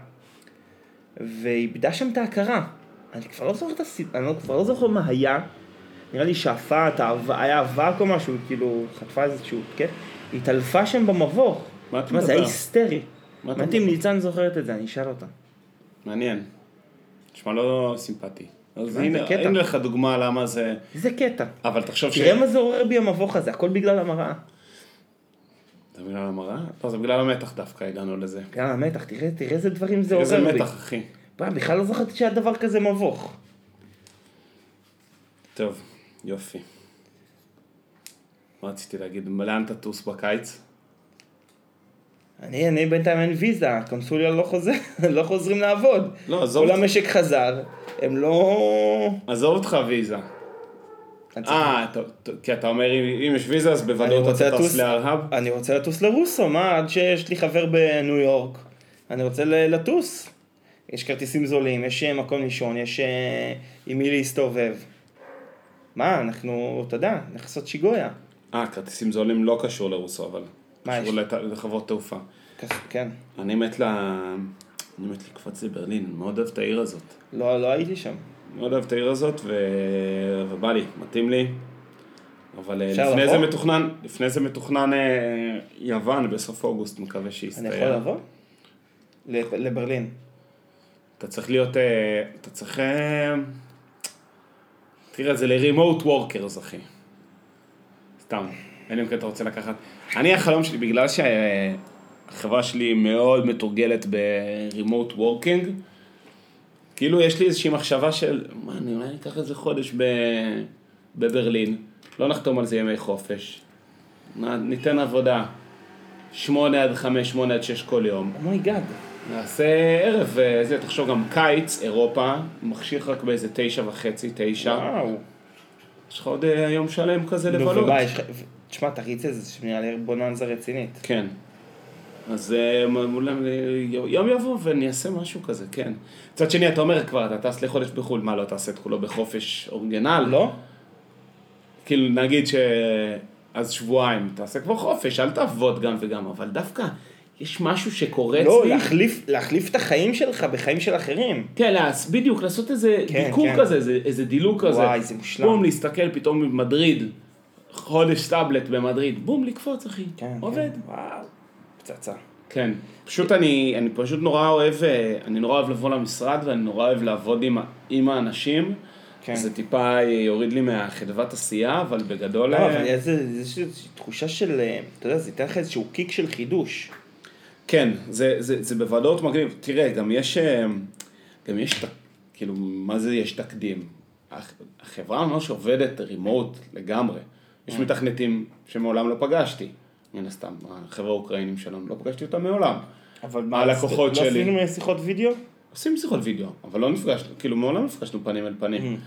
Speaker 1: ואיבדה שם את ההכרה. אני כבר לא זוכר את הסיפור, אני לא, כבר לא זוכר מה היה. נראה לי שאפת, היה אבק או משהו, כאילו, חטפה איזשהו התקף. היא התעלפה שם במבוך.
Speaker 2: מה אתה
Speaker 1: תשמע, זה היה
Speaker 2: מדבר?
Speaker 1: היסטרי.
Speaker 2: מה אתה
Speaker 1: אם
Speaker 2: מדבר?
Speaker 1: ניצן זוכרת את זה, אני אשאל אותה.
Speaker 2: מעניין. נשמע לא סימפטי. אז
Speaker 1: זה
Speaker 2: הנה. הנה לך דוגמה למה זה...
Speaker 1: איזה קטע.
Speaker 2: אבל תחשוב ש...
Speaker 1: תראה מה זה עורר בי המבוך הזה, הכל בגלל המראה.
Speaker 2: זה בגלל המראה? לא, זה בגלל המתח דווקא הגענו לזה.
Speaker 1: בגלל המתח, תראה, תראה איזה דברים זה
Speaker 2: איזה
Speaker 1: עורר בי.
Speaker 2: מתח, אחי.
Speaker 1: פעם, בכלל לא זכרתי שהיה דבר כזה מבוך.
Speaker 2: טוב, יופי. מה רציתי להגיד? לאן תטוס בקיץ?
Speaker 1: אני, אני בינתיים אין ויזה, הקונסוליה לא חוזר, לא חוזרים לעבוד.
Speaker 2: לא, עזוב
Speaker 1: כל
Speaker 2: אותך.
Speaker 1: המשק חזר, הם לא...
Speaker 2: עזוב אותך ויזה. אה, כי אתה אומר אם יש ויזה אז בוודאות אתה טס להרהב?
Speaker 1: אני רוצה לטוס לרוסו, מה? עד שיש לי חבר בניו יורק. אני רוצה לטוס. יש כרטיסים זולים, יש אה, מקום לישון, יש אה, עם מי להסתובב. מה, אנחנו, אתה יודע, לעשות שיגויה.
Speaker 2: אה, כרטיסים זולים לא קשור לרוסו, אבל.
Speaker 1: מה
Speaker 2: קשור
Speaker 1: יש?
Speaker 2: לת- לחברות תעופה.
Speaker 1: כן.
Speaker 2: אני מת ל... אני מת לקפוץ לברלין, מאוד אוהב את העיר הזאת.
Speaker 1: לא, לא הייתי שם.
Speaker 2: מאוד אוהב את העיר הזאת, ו... ובא לי, מתאים לי. אבל אה, לפני
Speaker 1: לבוא?
Speaker 2: זה מתוכנן, לפני זה מתוכנן אה, יוון בסוף אוגוסט, מקווה
Speaker 1: אני
Speaker 2: שיסתיים.
Speaker 1: יכול לבוא? לברלין.
Speaker 2: אתה צריך להיות, אה, אתה צריך, אה, תראה, זה ל-remote workers, אחי. סתם, אין לי אם כן אתה רוצה לקחת. אני, החלום שלי, בגלל שהחברה שלי מאוד מתורגלת ב-remote working, כאילו יש לי איזושהי מחשבה של, מה, אני אולי אקח איזה חודש ב... בברלין, לא נחתום על זה ימי חופש, ניתן עבודה, שמונה עד חמש, שמונה עד שש כל יום.
Speaker 1: Oh my God.
Speaker 2: נעשה ערב, אה, זה, תחשוב גם קיץ, אירופה, מחשיך רק באיזה תשע וחצי, תשע.
Speaker 1: וואו.
Speaker 2: יש לך עוד אה, יום שלם כזה
Speaker 1: נו,
Speaker 2: לבלות.
Speaker 1: ומה, יש לך... תשמע, תריץ את זה, זה נראה לי בוננזה רצינית.
Speaker 2: כן. אז אה, אולי אה, יום יבוא ואני אעשה משהו כזה, כן. מצד שני, אתה אומר כבר, אתה טס לחודש בחו"ל, מה, לא תעשה את כולו בחופש original?
Speaker 1: לא?
Speaker 2: כאילו, נגיד ש... אז שבועיים, תעשה כבר חופש, אל תעבוד גם וגם, אבל דווקא יש משהו שקורץ
Speaker 1: לא,
Speaker 2: לי.
Speaker 1: להחליף, להחליף את החיים שלך בחיים של אחרים.
Speaker 2: כן, לעס, בדיוק, לעשות איזה
Speaker 1: כן,
Speaker 2: ביקור
Speaker 1: כן.
Speaker 2: כזה, איזה, איזה דילוג כזה.
Speaker 1: וואי, זה מושלם.
Speaker 2: בום, להסתכל פתאום במדריד, חודש טאבלט במדריד, בום, לקפוץ, אחי.
Speaker 1: כן,
Speaker 2: עובד.
Speaker 1: כן. וואו, פצצה.
Speaker 2: כן. פשוט אני, אני פשוט נורא אוהב, אה, אני נורא אוהב לבוא למשרד ואני נורא אוהב לעבוד עם, עם האנשים.
Speaker 1: כן.
Speaker 2: זה טיפה יוריד לי מהחדוות עשייה, אבל בגדול...
Speaker 1: לא,
Speaker 2: אה,
Speaker 1: אבל איזה איזושהי תחושה של, אה, אתה יודע, זה ייתן לך איזשהו קיק של חידוש.
Speaker 2: כן, זה, זה, זה בוודאות מגניב. תראה, גם יש, אה, גם יש, כאילו, מה זה יש תקדים? הח- החברה ממש עובדת רימוט לגמרי. יש מתכנתים שמעולם לא פגשתי, מן הסתם, החבר'ה האוקראינים שלנו, לא פגשתי אותם מעולם.
Speaker 1: אבל
Speaker 2: הלקוחות
Speaker 1: לא
Speaker 2: שלי.
Speaker 1: עשינו שיחות וידאו?
Speaker 2: עושים שיחות וידאו, אבל לא נפגשנו, כאילו מעולם לא נפגשנו פנים אל פנים.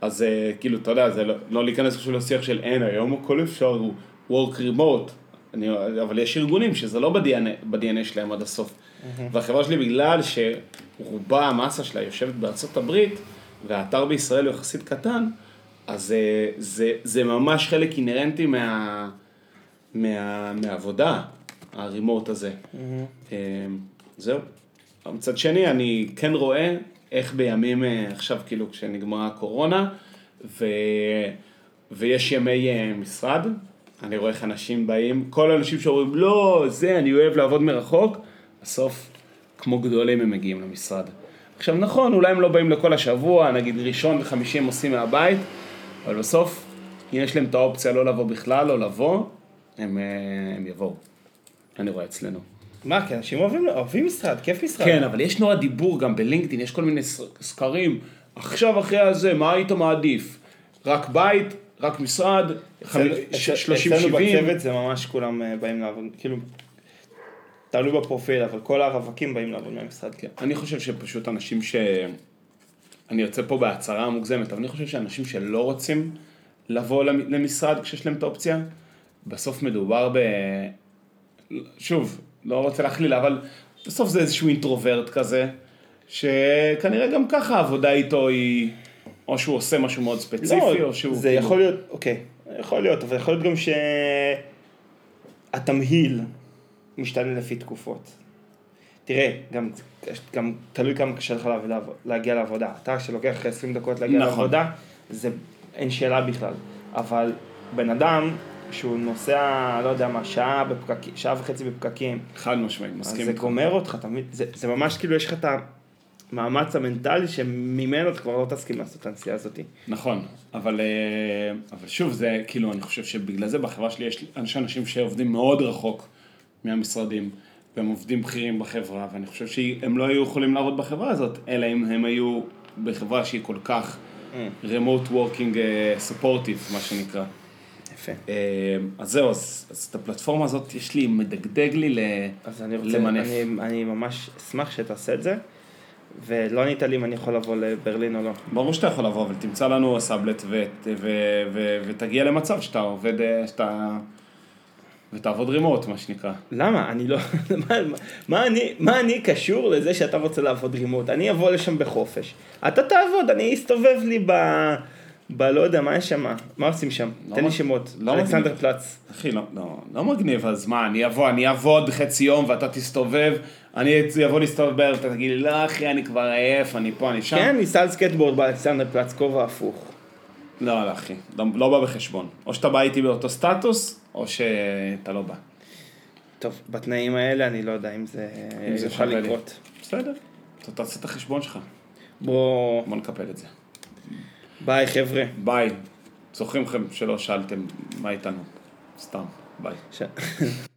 Speaker 2: אז אה, כאילו, אתה יודע, זה לא, לא להיכנס עכשיו לשיח של אין, היום הכל אפשר, הוא work remote. אני, אבל יש ארגונים שזה לא ב-DNA, שלהם עד הסוף. והחברה שלי, בגלל שרובה, המסה שלה יושבת בארצות הברית, והאתר בישראל הוא יחסית קטן, אז אה, זה, זה ממש חלק אינהרנטי מה, מה, מהעבודה, הרימוט הזה. אה, זהו. מצד שני, אני כן רואה איך בימים, אה, עכשיו כאילו כשנגמרה הקורונה, ו... ויש ימי אה, משרד, אני רואה איך אנשים באים, כל האנשים שאומרים, לא, זה, אני אוהב לעבוד מרחוק, בסוף, כמו גדולים הם מגיעים למשרד. עכשיו נכון, אולי הם לא באים לכל השבוע, נגיד ראשון וחמישי הם עושים מהבית, אבל בסוף, אם יש להם את האופציה לא לבוא בכלל, או לבוא, הם, אה, הם יבואו. אני רואה אצלנו.
Speaker 1: מה, כי אנשים אוהבים, אוהבים משרד, כיף משרד.
Speaker 2: כן, אבל יש נורא דיבור גם בלינקדאין, יש כל מיני סקרים. עכשיו אחרי הזה, מה היית מעדיף? רק בית, רק משרד,
Speaker 1: אצל-
Speaker 2: ש-
Speaker 1: אצל-
Speaker 2: 30-70?
Speaker 1: אצלנו בצוות זה ממש כולם אה, באים לעבוד, כאילו, תלוי בפרופיל, אבל כל הרווקים באים לעבוד מהמשרד.
Speaker 2: כן, אני חושב שפשוט אנשים ש... אני יוצא פה בהצהרה מוגזמת, אבל אני חושב שאנשים שלא רוצים לבוא למ- למשרד כשיש להם את האופציה, בסוף מדובר ב... שוב, לא רוצה להכליל, אבל בסוף זה איזשהו אינטרוברט כזה, שכנראה גם ככה העבודה איתו היא, או שהוא עושה משהו מאוד ספציפי, או שהוא...
Speaker 1: לא, זה
Speaker 2: כאילו-
Speaker 1: יכול להיות, אוקיי, יכול להיות, אבל יכול להיות גם שהתמהיל משתנה לפי תקופות. תראה, גם, גם תלוי כמה קשה לך להגיע לעבודה. אתה שלוקח 20 דקות להגיע
Speaker 2: נכון.
Speaker 1: לעבודה, זה אין שאלה בכלל. אבל בן אדם שהוא נוסע, לא יודע מה, שעה, בפקק, שעה וחצי בפקקים,
Speaker 2: חד משמעית,
Speaker 1: אז
Speaker 2: מסכים.
Speaker 1: זה
Speaker 2: איתך.
Speaker 1: גומר אותך, תמיד, זה, זה ממש כאילו יש לך את המאמץ המנטלי שממנו אתה כבר לא תסכים לעשות את הנסיעה הזאת.
Speaker 2: נכון, אבל, אה, אבל שוב, זה כאילו, אני חושב שבגלל זה בחברה שלי יש יש אנשים שעובדים מאוד רחוק מהמשרדים, והם עובדים בכירים בחברה, ואני חושב שהם לא היו יכולים לעבוד בחברה הזאת, אלא אם הם היו בחברה שהיא כל כך remote working אה, supportive, מה שנקרא.
Speaker 1: יפה.
Speaker 2: אה, אז זהו, אז, אז את הפלטפורמה הזאת יש לי, מדגדג לי ל...
Speaker 1: אז אני רוצה,
Speaker 2: למנף.
Speaker 1: אני, אני ממש אשמח שתעשה את זה, ולא ענית לי אם אני יכול לבוא לברלין או לא.
Speaker 2: ברור שאתה יכול לבוא, אבל תמצא לנו סאבלט ו- ו- ו- ו- ותגיע למצב שאתה עובד, אה, שאתה... ותעבוד remote, מה שנקרא.
Speaker 1: למה? אני לא... מה, מה, אני, מה אני קשור לזה שאתה רוצה לעבוד remote? אני אבוא לשם בחופש. אתה תעבוד, אני אסתובב לי ב... ב... לא יודע, מה יש שם? מה עושים שם?
Speaker 2: לא
Speaker 1: תן לי
Speaker 2: מג-
Speaker 1: שמות.
Speaker 2: לא
Speaker 1: אלכסנדר. פלץ.
Speaker 2: אחי, לא, לא, לא מגניב, אז מה, אני אבוא, אני אעבוד חצי יום ואתה תסתובב, אני אבוא להסתובב בערב, אתה תגיד לי, לא אחי, אני כבר עייף, אני פה, אני שם.
Speaker 1: כן, ניסה על סקייטבורד באלכסנדר פלץ, כובע הפוך.
Speaker 2: לא, לא, אחי, לא, לא בא בחשבון. או שאתה בא איתי באותו סטטוס, או שאתה לא בא.
Speaker 1: טוב, בתנאים האלה אני לא יודע אם זה
Speaker 2: אם זה
Speaker 1: יוכל
Speaker 2: לי.
Speaker 1: לקרות.
Speaker 2: בסדר, אתה תעשה את החשבון שלך,
Speaker 1: בוא,
Speaker 2: בוא נקפל את זה.
Speaker 1: ביי חבר'ה.
Speaker 2: ביי. זוכרים לכם שלא שאלתם מה איתנו? סתם, ביי.